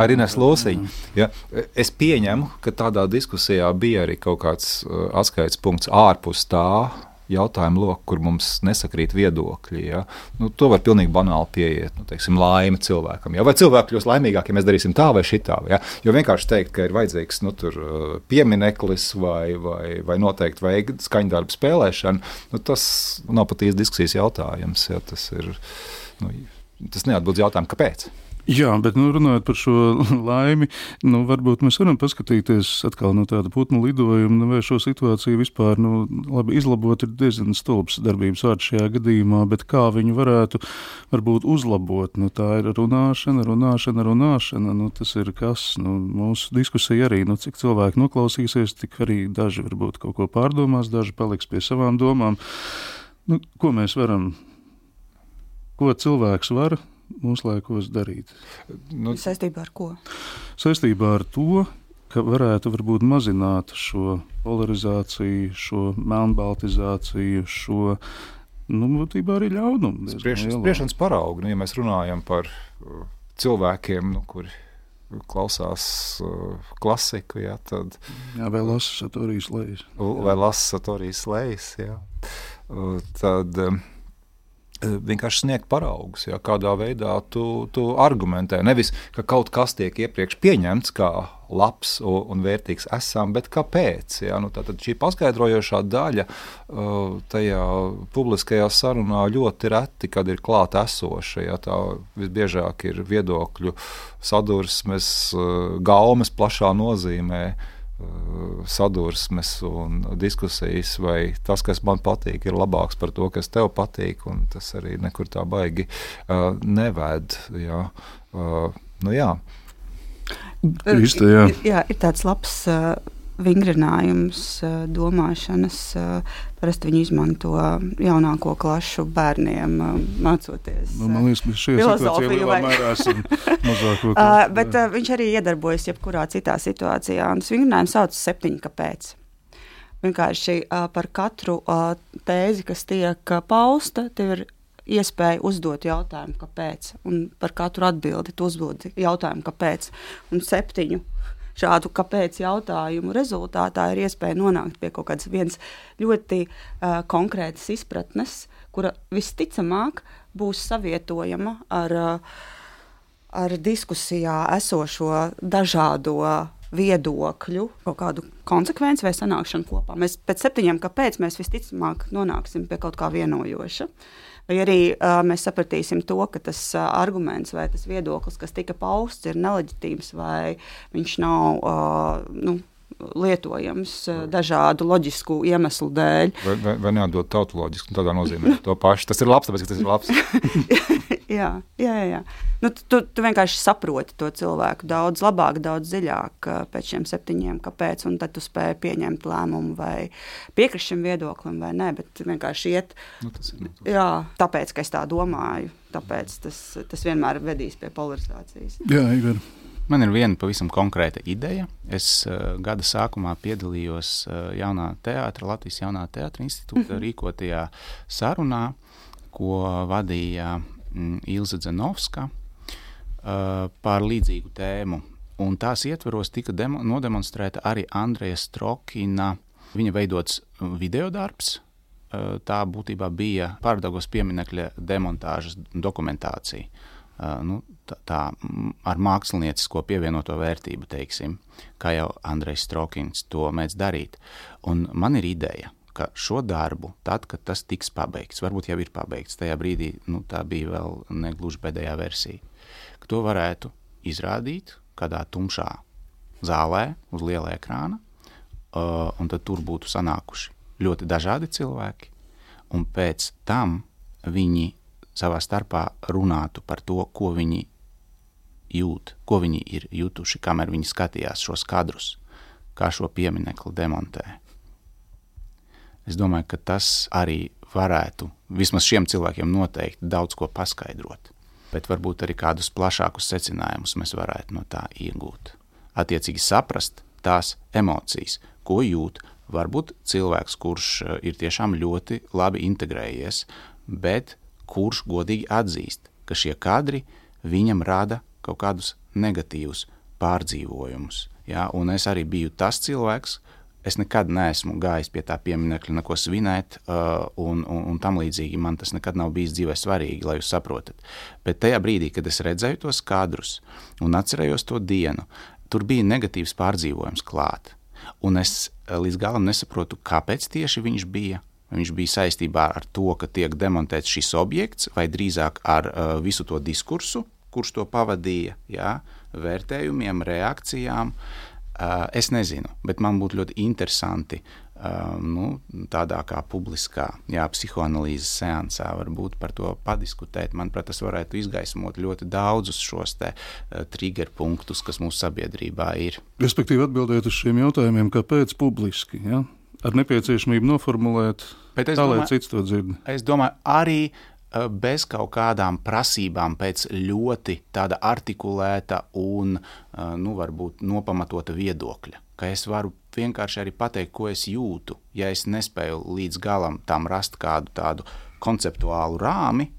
ar Ines Lūsiņu. Ja, es pieņemu, ka tādā diskusijā bija arī kaut kāds uh, atskaites punkts ārpus tā, jautājumu loku, kur mums nesakrīt viedokļi. Ja? Nu, to var pilnīgi banāli pieiet. Nu, teiksim, laime cilvēkam. Ja? Vai cilvēki kļūs laimīgāki, ja mēs darīsim tā vai šitā? Ja? Jo vienkārši teikt, ka ir vajadzīgs nu, tur, uh, piemineklis vai, vai, vai noteikti veikt skaņdarbu spēlēšanu, nu, tas nav pat īsti diskusijas jautājums. Ja? Tas, ir, nu, tas neatbild jautājumu, kāpēc. Jā, bet nu, runājot par šo laimi, nu, varbūt mēs varam paskatīties atkal no tāda putnu lidojuma, nu, vai šo situāciju vispār nu, labi izlabot. Ir diezgan stulbs darbības vārds šajā gadījumā, bet kā viņu varētu varbūt uzlabot? Nu, tā ir runāšana, runāšana, runāšana. Nu, tas ir kas nu, mūsu diskusija arī. Nu, cik cilvēki noklausīsies, tik arī daži varbūt kaut ko pārdomās, daži paliks pie savām domām. Nu, ko mēs varam? Ko cilvēks var mūsdienās darīt. Nu, saistībā ar ko? Saistībā ar to, ka varētu varbūt mazināt šo polarizāciju, šo melnbaltizāciju, šo nu, būtībā arī ļaunumu. Spriešanas paraugu, nu, ja mēs runājam par uh, cilvēkiem, nu, kuri klausās uh, klasiku, jā, tad. Jā, vai lasa satorijas lejas. Vai lasa satorijas lejas, jā. Uh, tad, um, vienkārši sniegt paraugus, ja, kādā veidā tu, tu argumentē. Nevis, ka kaut kas tiek iepriekš pieņemts kā labs un vērtīgs esam, bet kāpēc? Ja? Nu, tad šī paskaidrojošā daļa uh, tajā publiskajā sarunā ļoti reti, kad ir klāta esoša. Ja? Tā visbiežāk ir viedokļu sadursmes, uh, gaumes plašā nozīmē. Eh, sadursmes un diskusijas, vai tas, kas man patīk, ir labāks par to, kas tev patīk. Tas arī nekur tā baigi uh, neved. Jā. Uh, nu, jā. Īsti, jā. Ir, jā, ir tāds labs uh, vingrinājums uh, domāšanas. Uh, Parasti viņi izmanto jaunāko klašu bērniem, mācoties. Nu, man liekas, ka šī situācija lielā mērā esam mazāko. uh, bet uh, viņš arī iedarbojas jebkurā citā situācijā. Un tas vingrinājums sauc septiņi, kāpēc. Vienkārši uh, par katru uh, tēzi, kas tiek uh, pausta, tev ir iespēja uzdot jautājumu, kāpēc. Un par katru atbildi tu uzdod jautājumu, kāpēc. Un septiņu šādu kāpēc jautājumu rezultātā ir iespēja nonākt pie kaut kādas ļoti uh, konkrētas izpratnes, kura visticamāk būs savietojama ar, uh, ar diskusijā esošo dažādo viedokļu, kaut kādu konsekvenci vai sanākšanu kopā. Mēs pēc septiņiem, kāpēc mēs visticamāk nonāksim pie kaut kā vienojoša. Uh, Vai arī uh, mēs sapratīsim to, ka tas uh, arguments vai tas viedoklis, kas tika pausts, ir neleģitīvs vai viņš nav uh, nu, lietojams dažādu loģisku iemeslu dēļ. Vai, vai, vai neatdot tautoloģisku tādā nozīmē to pašu? Tas ir labs, tāpēc, ka tas ir labs. jā, jā, jā. Nu, tu, tu vienkārši saproti to cilvēku daudz labāk, daudz dziļāk pēc šiem septiņiem, kāpēc. Un tad tu spēj pieņemt lēmumu vai piekrist šim viedoklim vai nē, bet vienkārši iet. Nu, tas ir, nu, tas. Jā, tāpēc, ka es tā domāju, tāpēc tas, tas vienmēr vedīs pie polarizācijas. Jā, Igor. Man ir viena pavisam konkrēta ideja. Es uh, gada sākumā piedalījos uh, jaunā teātra, Latvijas jaunā teātra institūta mm -hmm. rīkotajā sarunā, ko vadīja mm, Ilza Zenovska uh, par līdzīgu tēmu. Un tās ietvaros tika demo, nodemonstrēta arī Andreja Strokina Viņa veidots video darbs. Tā būtībā bija pārdagos pieminekļa demontāžas dokumentācija. Nu, tā, tā ar māksliniecisko pievienoto vērtību, teiksim, kā jau Andrejs Strokins to mēdz darīt. Un man ir ideja, ka šo darbu, tad, kad tas tiks pabeigts, varbūt jau ir pabeigts, tajā brīdī nu, tā bija vēl negluži pēdējā versija, ka to varētu izrādīt kādā tumšā zālē uz liela ekrāna, uh, un tad tur būtu sanākuši ļoti dažādi cilvēki, un pēc tam viņi savā starpā runātu par to, ko viņi jūt, ko viņi ir jutuši, kamēr viņi skatījās šos kadrus, kā šo pieminiektu demontē. Es domāju, ka tas arī varētu vismaz šiem cilvēkiem noteikti daudz ko paskaidrot, bet varbūt arī kādus plašākus secinājumus mēs varētu no tā iegūt. Attiecīgi saprast tās emocijas, ko jūt. Varbūt cilvēks, kurš eh, ir tiešām ļoti labi integrējies, bet kurš godīgi atzīst, ka šie kadri viņam rada kaut kādus negatīvus pārdzīvojumus. Ja? Un es arī biju tas cilvēks, es nekad neesmu gājis pie tā pieminiekļa, neko svinēt, uh, un, un, un tam līdzīgi. Man tas nekad nav bijis dzīvē svarīgi, lai jūs saprotat. Bet tajā brīdī, kad es redzēju tos kadrus un atcerējos to dienu, tur bija negatīvs pārdzīvojums klāt. Un es līdz galam nesaprotu, kāpēc tieši viņš bija. Viņš bija saistībā ar to, ka tiek demontēts šis objekts, vai drīzāk ar uh, visu to diskursu, kurš to pavadīja, jā, vērtējumiem, reakcijām. Uh, es nezinu, bet man būtu ļoti interesanti uh, nu, tādā kā publiskā, jā, psihoanalīzes seansā varbūt par to padiskutēt. Manuprāt, tas varētu izgaismot ļoti daudzus šos te uh, trigger punktus, kas mūsu sabiedrībā ir. Respektīvi atbildēt uz šiem jautājumiem, kāpēc publiski, ja? Ar nepieciešamību noformulēt, tā domāju, lai cits to dzird. Es domāju, arī bez kaut kādām prasībām pēc ļoti tāda artikulēta un, nu, varbūt nopamatota viedokļa. Ka es varu vienkārši arī pateikt, ko es jūtu, ja es nespēju līdz galam tam rast kādu tādu konceptuālu rāmi.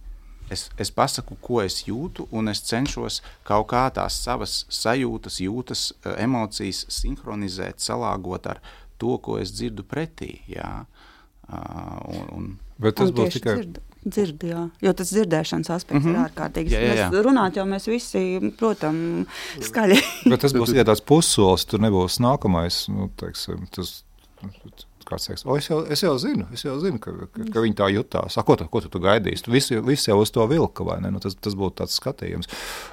Es, es pasaku, ko es jūtu, un es cenšos kaut kā tās savas sajūtas, jūtas, emocijas sinhronizēt, salāgot ar to, ko es dzirdu pretī. Jā. Un, un, Bet tas būs tikai. Dzird, dzird, jā. Jo tas dzirdēšanas aspekts mm -hmm. ir ārkārtīgi. Jā, jā. Mēs runāt jau mēs visi, protams, skaļi. Bet tas būs tikai tāds pussolis, tur nebūs nākamais. Nu, teiksim, tas, kāds teiks, o, es, jau, es jau zinu, es jau zinu ka, ka, ka viņi tā jutās. A, ko, tu, ko tu, tu gaidīsi? Tu visi, visi jau uz to vilka, vai ne? Nu, tas, tas būtu tāds skatījums,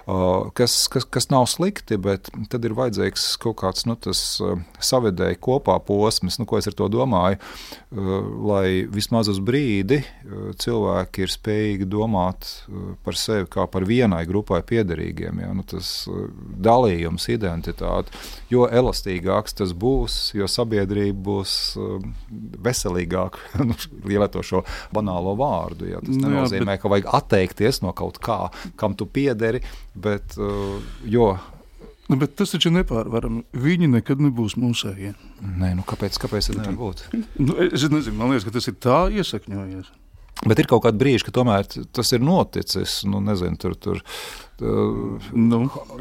uh, kas, kas, kas nav slikti, bet tad ir vajadzīgs kaut kāds nu, uh, savedēji kopā posms, nu, ko es ar to domāju, uh, lai vismaz uz brīdi uh, cilvēki ir spējīgi domāt uh, par sevi kā par vienai grupai piederīgiem. Ja? Nu, tas uh, dalījums, identitāte, jo elastīgāks tas būs, jo sabiedrība būs uh, veselīgāk nu, lietot šo banālo vārdu. Ja. Tas nu, nenozīmē, jā, bet... ka vajag atteikties no kaut kā, kam tu piederi, bet uh, jo. Nu, bet tas taču ir nepārvarami. Viņi nekad nebūs mūsējie. Nē, nu kāpēc, kāpēc tas nevar būt? Nu, es nezinu, man liekas, ka tas ir tā iesakņojies. Bet ir kaut kādi brīži, kad tomēr tas ir noticis. Nu, nezinu, tur, tur, nu,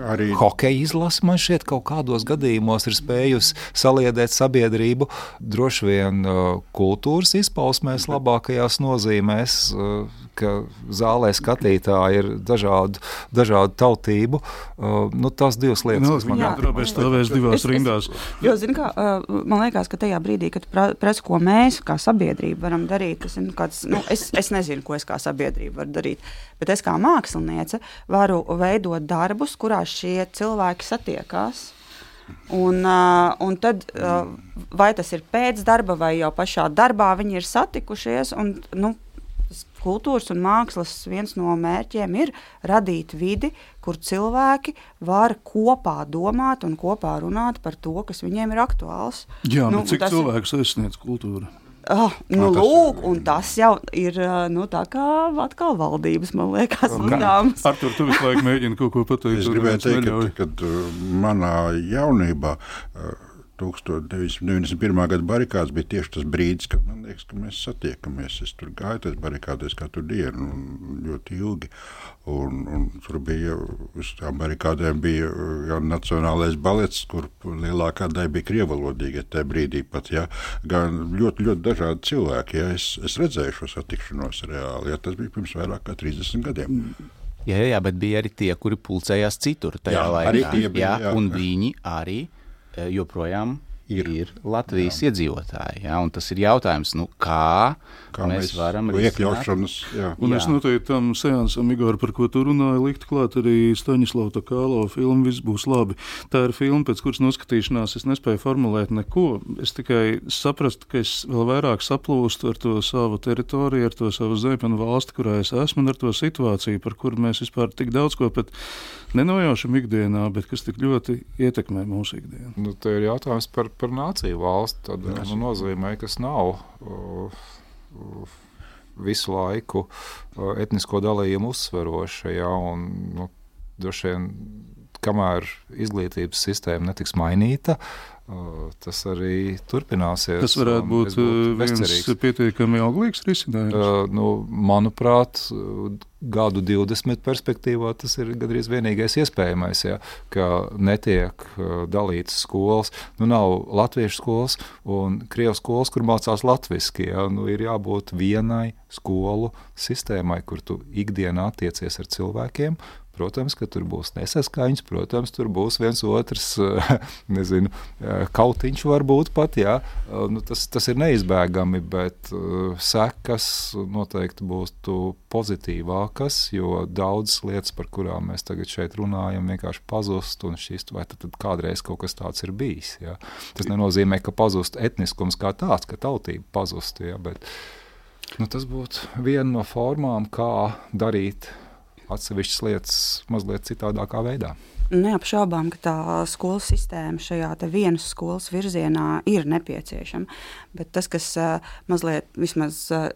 arī hokeja izlase man šķiet, kaut kādos gadījumos ir spējusi saliedēt sabiedrību. Droši vien uh, kultūras izpausmēs, labākajās nozīmēs, uh, ka zālē skatītāji ir dažādu, dažādu tautību. Nu, tās divas lietas, nu, kas man liekas, stāvēs divās rindās. Jo, zin, kā, man liekas, ka tajā brīdī, kad prasa, ko mēs kā sabiedrība varam darīt, tas ir nu, kāds, nu, es, es nezinu, ko es kā sabiedrība varu darīt, bet es kā māksliniece varu veidot darbus, kurās šie cilvēki satiekās. Un, uh, un tad, uh, vai tas ir pēc darba, vai jau pašā darbā viņi ir satikušies. Un, nu, kultūras un mākslas viens no mērķiem ir radīt vidi, kur cilvēki var kopā domāt un kopā runāt par to, kas viņiem ir aktuāls. Jā, nu, cik cilvēks aizsniedz kultūru? Oh, nu, tas, lūk, un tas jau ir nu, tā kā atkal valdības, man liekas, uzdevums. Ar to tu visu laiku mēģini kaut ko pateikt. Es gribēju teikt, ka, kad manā jaunībā 1991. gada barikādas bija tieši tas brīdis, kad man liekas, ka mēs satiekamies. Es tur gāju tajās barikādēs katru dienu un ļoti ilgi. Un, un tur bija uz tām barikādēm bija jau nacionālais balets, kur lielākā daļa bija krievalodīga tajā brīdī pat. Ja, gan ļoti, ļoti dažādi cilvēki. Ja, es, es redzēju šo satikšanos reāli. Ja, tas bija pirms vairāk kā 30 gadiem. Jā, jā, bet bija arī tie, kuri pulcējās citur tajā Jā, laikā. arī tie bija, jā. un viņi arī joprojām ir, ir Latvijas jā. iedzīvotāji. Jā, un tas ir jautājums, nu, kā, Kā mēs, mēs varam iekļaušanas, jā. Un jā. es noteikti tam seansam, Igor, par ko tu runāji, liktu klāt arī Staņislava Takālo filmu Viss būs labi. Tā ir filma, pēc kuras noskatīšanās es nespēju formulēt neko. Es tikai saprastu, ka es vēl vairāk saplūstu ar to savu teritoriju, ar to savu zemi un valsti, kurā es esmu, un ar to situāciju, par kuru mēs vispār tik daudz ko pat nenojaušam ikdienā, bet kas tik ļoti ietekmē mūsu ikdienu. Nu, te ir jautājums par, par nāciju valsti. Tad nu, nozīmē, kas nav uh, uh, visu laiku uh, etnisko dalījumu uzsveroša. Ja, un, nu, droši vien, kamēr izglītības sistēma netiks mainīta, uh, tas arī turpināsies. Tas varētu būt uh, viens bezcerīgs. pietiekami auglīgs risinājums. Uh, nu, manuprāt, gadu 20 perspektīvā tas ir gandrīz vienīgais iespējamais, ja, ka netiek uh, dalītas skolas. Nu, nav latviešu skolas un krievu skolas, kur mācās latviešu. Ja, nu, ir jābūt vienai skolu sistēmai, kur tu ikdienā attiecies ar cilvēkiem. Protams, ka tur būs nesaskaņas, protams, tur būs viens otrs, nezinu, kautiņš varbūt pat, jā. Nu, tas, tas ir neizbēgami, bet uh, sekas noteikti būs pozitīvākas, jo daudzas lietas, par kurām mēs tagad šeit runājam, vienkārši pazust un šķist, vai tad, tad kādreiz kaut kas tāds ir bijis. Jā. Tas nenozīmē, ka pazust etniskums kā tāds, ka tautība pazust, jā, bet nu, tas būtu viena no formām, kā darīt atsevišķas lietas mazliet citādākā veidā. Neapšaubām, ka tā skolas sistēma šajā vienas skolas virzienā ir nepieciešama. Bet tas, kas uh, mazliet vismaz uh,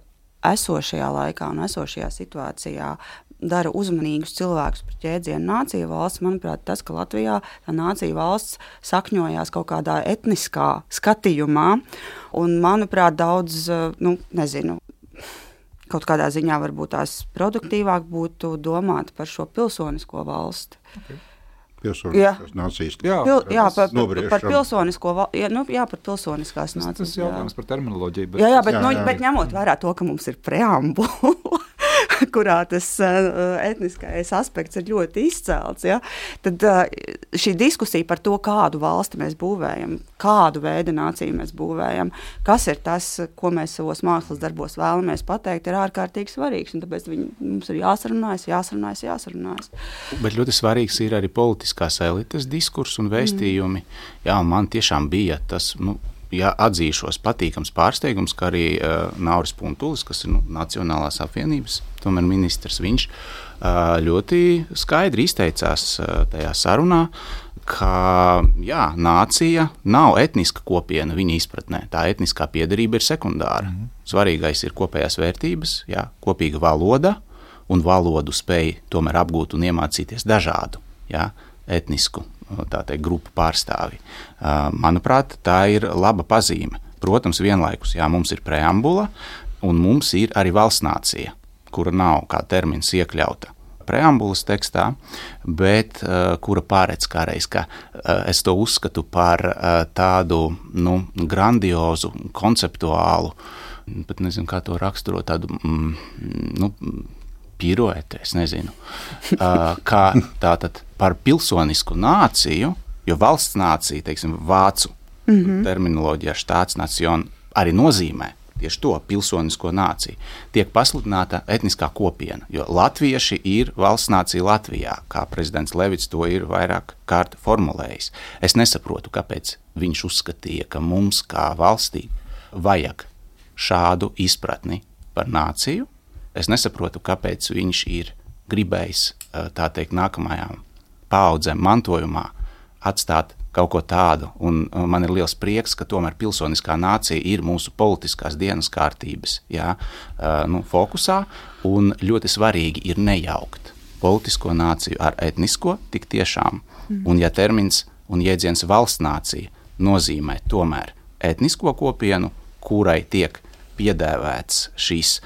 esošajā laikā un esošajā situācijā dara uzmanīgus cilvēkus par jēdzienu nācija valsts, manuprāt, tas, ka Latvijā tā nācija valsts sakņojās kaut kādā etniskā skatījumā. Un, manuprāt, daudz, uh, nu, nezinu, kaut kādā ziņā varbūt tās produktīvāk būtu domāt par šo pilsonisko valsti. Okay. Pilsoniskās nācijas Jā, Pil, jā, par, par, pilsonisko val- jā, nu, jā, par pilsoniskās nācijas. tas ir jautājums par terminoloģiju. Jā, jā, bet, Jā, nu, jā. bet ņemot vērā to, ka mums ir preambula, kurā tas uh, etniskais aspekts ir ļoti izcēlts, ja, tad uh, šī diskusija par to, kādu valsti mēs būvējam, kādu veidu nāciju mēs būvējam, kas ir tas, ko mēs savos mākslas darbos vēlamies pateikt, ir ārkārtīgi svarīgs. Tāpēc viņi, mums ir jāsarunājas, jāsarunājas, jāsarunājas. Bet ļoti svarīgs ir arī politiskās elites diskurss un vēstījumi. Mm. Jā, man tiešām bija tas. Nu, Jā, atzīšos, patīkams pārsteigums, ka arī uh, Nauris Puntulis, kas ir nu, Nacionālās apvienības ministrs, viņš uh, ļoti skaidri izteicās uh, tajā sarunā, ka jā, nācija nav etniska kopiena viņa izpratnē. Tā etniskā piedarība ir sekundāra. Mm -hmm. Svarīgais ir kopējās vērtības, jā, kopīga valoda un valodu spēja tomēr apgūt un iemācīties dažādu jā, etnisku teikt, grupu pārstāvi. Manuprāt, tā ir laba pazīme. Protams, vienlaikus jā, mums ir preambula, un mums ir arī valsts nācija, kura nav kā termins iekļauta preambulas tekstā, bet uh, kura pārēc kādreiz, ka uh, es to uzskatu par uh, tādu nu, grandiozu, konceptuālu, pat nezinu, kā to raksturot, tādu mm, nu, pirueti, es nezinu, uh, kā tātad par pilsonisku nāciju, jo valsts nācija, teiksim, vācu mm -hmm. terminoloģijā, štāts nacion arī nozīmē tieši to pilsonisko nāciju. Tiek pasludināta etniskā kopiena, jo latvieši ir valsts nācija Latvijā, kā prezidents Levits to ir vairāk kārt formulējis. Es nesaprotu, kāpēc viņš uzskatīja, ka mums kā valstī vajag šādu izpratni par nāciju. Es nesaprotu, kāpēc viņš ir gribējis tā teikt nākamajām paudzēm mantojumā atstāt kaut ko tādu. Un man ir liels prieks, ka tomēr pilsoniskā nācija ir mūsu politiskās dienas kārtības jā, nu, fokusā. Un ļoti svarīgi ir nejaukt politisko nāciju ar etnisko tik tiešām. Mm. Un ja termins un jēdziens valsts nācija nozīmē tomēr etnisko kopienu, kurai tiek piedēvēts šīs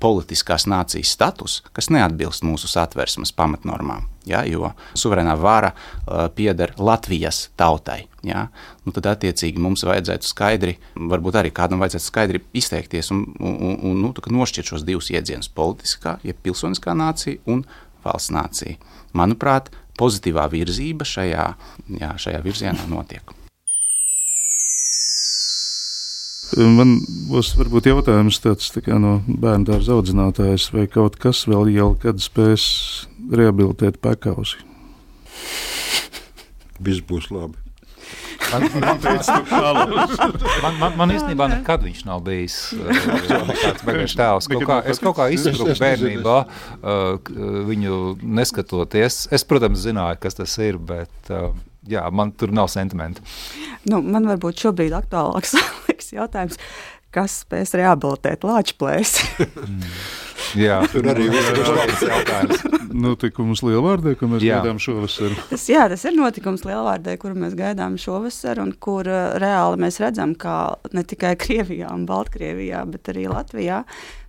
politiskās nācijas status, kas neatbilst mūsu satversmes pamatnormām. Ja, jo suverēnā vara uh, pieder Latvijas tautai. Ja, nu tad, attiecīgi, mums vajadzētu skaidri, varbūt arī kādam vajadzētu skaidri izteikties un, un, un, nu, nošķirt šos divus jēdzienus - politiskā, jeb pilsoniskā nācija un valsts nācija. Manuprāt, pozitīvā virzība šajā, jā, šajā virzienā notiek. Man būs varbūt jautājums tāds tā no bērnu dārza audzinātājas, vai kaut kas vēl jau kad spēs rehabilitēt pekausi? Viss būs labi. Man, man, man, man, man īstenībā nekad viņš nav bijis uh, tāds vienkārši tēls. Kaut kā, es kaut kā izsprūku bērnībā, uh, viņu neskatoties. Es, protams, zināju, kas tas ir, bet uh, jā, man tur nav sentimenti. Nu, man varbūt šobrīd aktuālāks jautājums, kas spēs rehabilitēt lāčplēsi? Jā, tur arī ir jautājums. Notikums Lielvārdē, ko mēs jā. gaidām šovasar. Tas, jā, tas ir notikums Lielvārdē, kuru mēs gaidām šovasar, un kur uh, reāli mēs redzam, kā ne tikai Krievijā un Baltkrievijā, bet arī Latvijā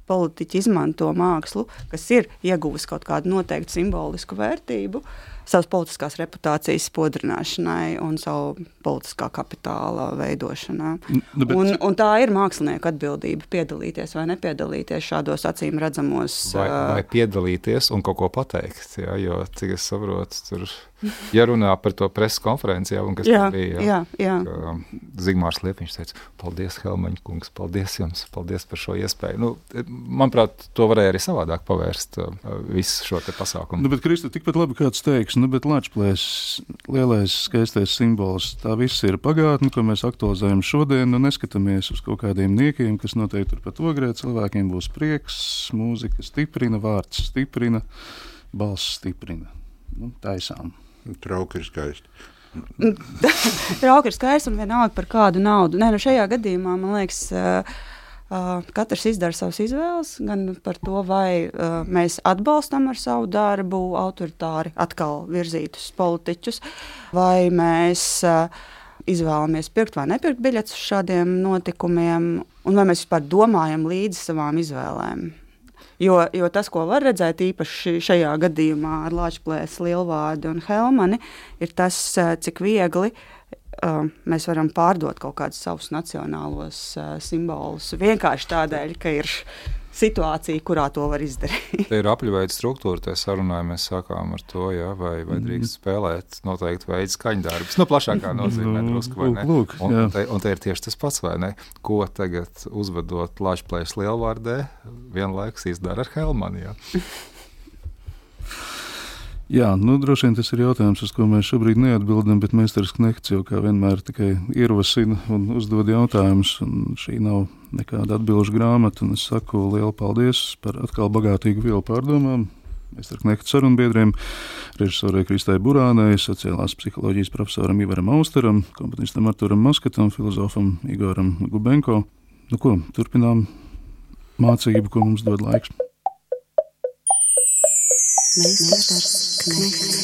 politiķi izmanto mākslu, kas ir ieguvusi kaut kādu noteiktu simbolisku vērtību. Uh, savas politiskās reputācijas spodrināšanai un savu politiskā kapitāla veidošanā. Nu, bet... un, un tā ir mākslinieka atbildība piedalīties vai nepiedalīties šādos acīm redzamos. Vai, vai piedalīties un kaut ko pateikt, jā, jo, cik es saprotu, tur ja runā par to preses konferenci, jau kas jā, bija. Jā, jā. Ka, Zigmārs Liepiņš teica, paldies, Helmaņa kungs, paldies jums, paldies par šo iespēju. Nu, manuprāt, to varēja arī savādāk pavērst uh, visu šo pasākumu. Nu, bet, Krista, tikpat labi kāds teiks, nu, bet Latvijas lielais skaistais simbols, tā viss ir pagātne, ko mēs aktualizējam šodien, nu neskatāmies uz kaut kādiem niekiem, kas noteikti turpat ogrē, cilvēkiem būs prieks, mūzika stiprina, vārds stiprina, balss stiprina. Nu, taisām. Trauki ir skaisti. Trauki ir skaisti un vienalga par kādu naudu. Nē, nu šajā gadījumā man liekas. Uh, Uh, katrs izdara savas izvēles, gan par to, vai uh, mēs atbalstam ar savu darbu autoritāri atkal virzītus politiķus, vai mēs uh, izvēlamies pirkt vai nepirkt biļetes uz šādiem notikumiem, un vai mēs vispār domājam līdzi savām izvēlēm. Jo, jo tas, ko var redzēt īpaši šajā gadījumā ar Latvijas lielvārdu un Helmani, ir tas, cik viegli uh, mēs varam pārdot kaut kādus savus nacionālos uh, simbolus vienkārši tādēļ, ka ir situācija, kurā to var izdarīt. Tā ir apļuveida struktūra, tā sarunā mēs sākām ar to, jā, vai, vai drīkst spēlēt noteikti veidu skaņdarbus. Nu, plašākā nozīmē nu, drusku, vai ne? Lūk, un, un, te, un te ir tieši tas pats, vai ne? Ko tagad uzvedot Lašplēs lielvārdē, vienlaikus izdara ar Helmanu, jā. Jā, nu, droši vien tas ir jautājums, uz ko mēs šobrīd neatbildam, bet Mēnesis Knekts jau kā vienmēr tikai ierosina un uzdod jautājumus. Šī nav nekāda atbildžu grāmata, un es saku lielu paldies par atkal bagātīgu vielu pārdomām. Mēnesis Knekts sarunbiedriem, režisorai Kristai Burānai, sociālās psiholoģijas profesoram Ivaram Austeram, komponistam Arturam Maskatam, filozofam Igoram Gubenko. Nu ko, turpinām mācību, ko mums dod laiks. Meisterknecht.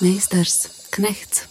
Meisters, Knechts.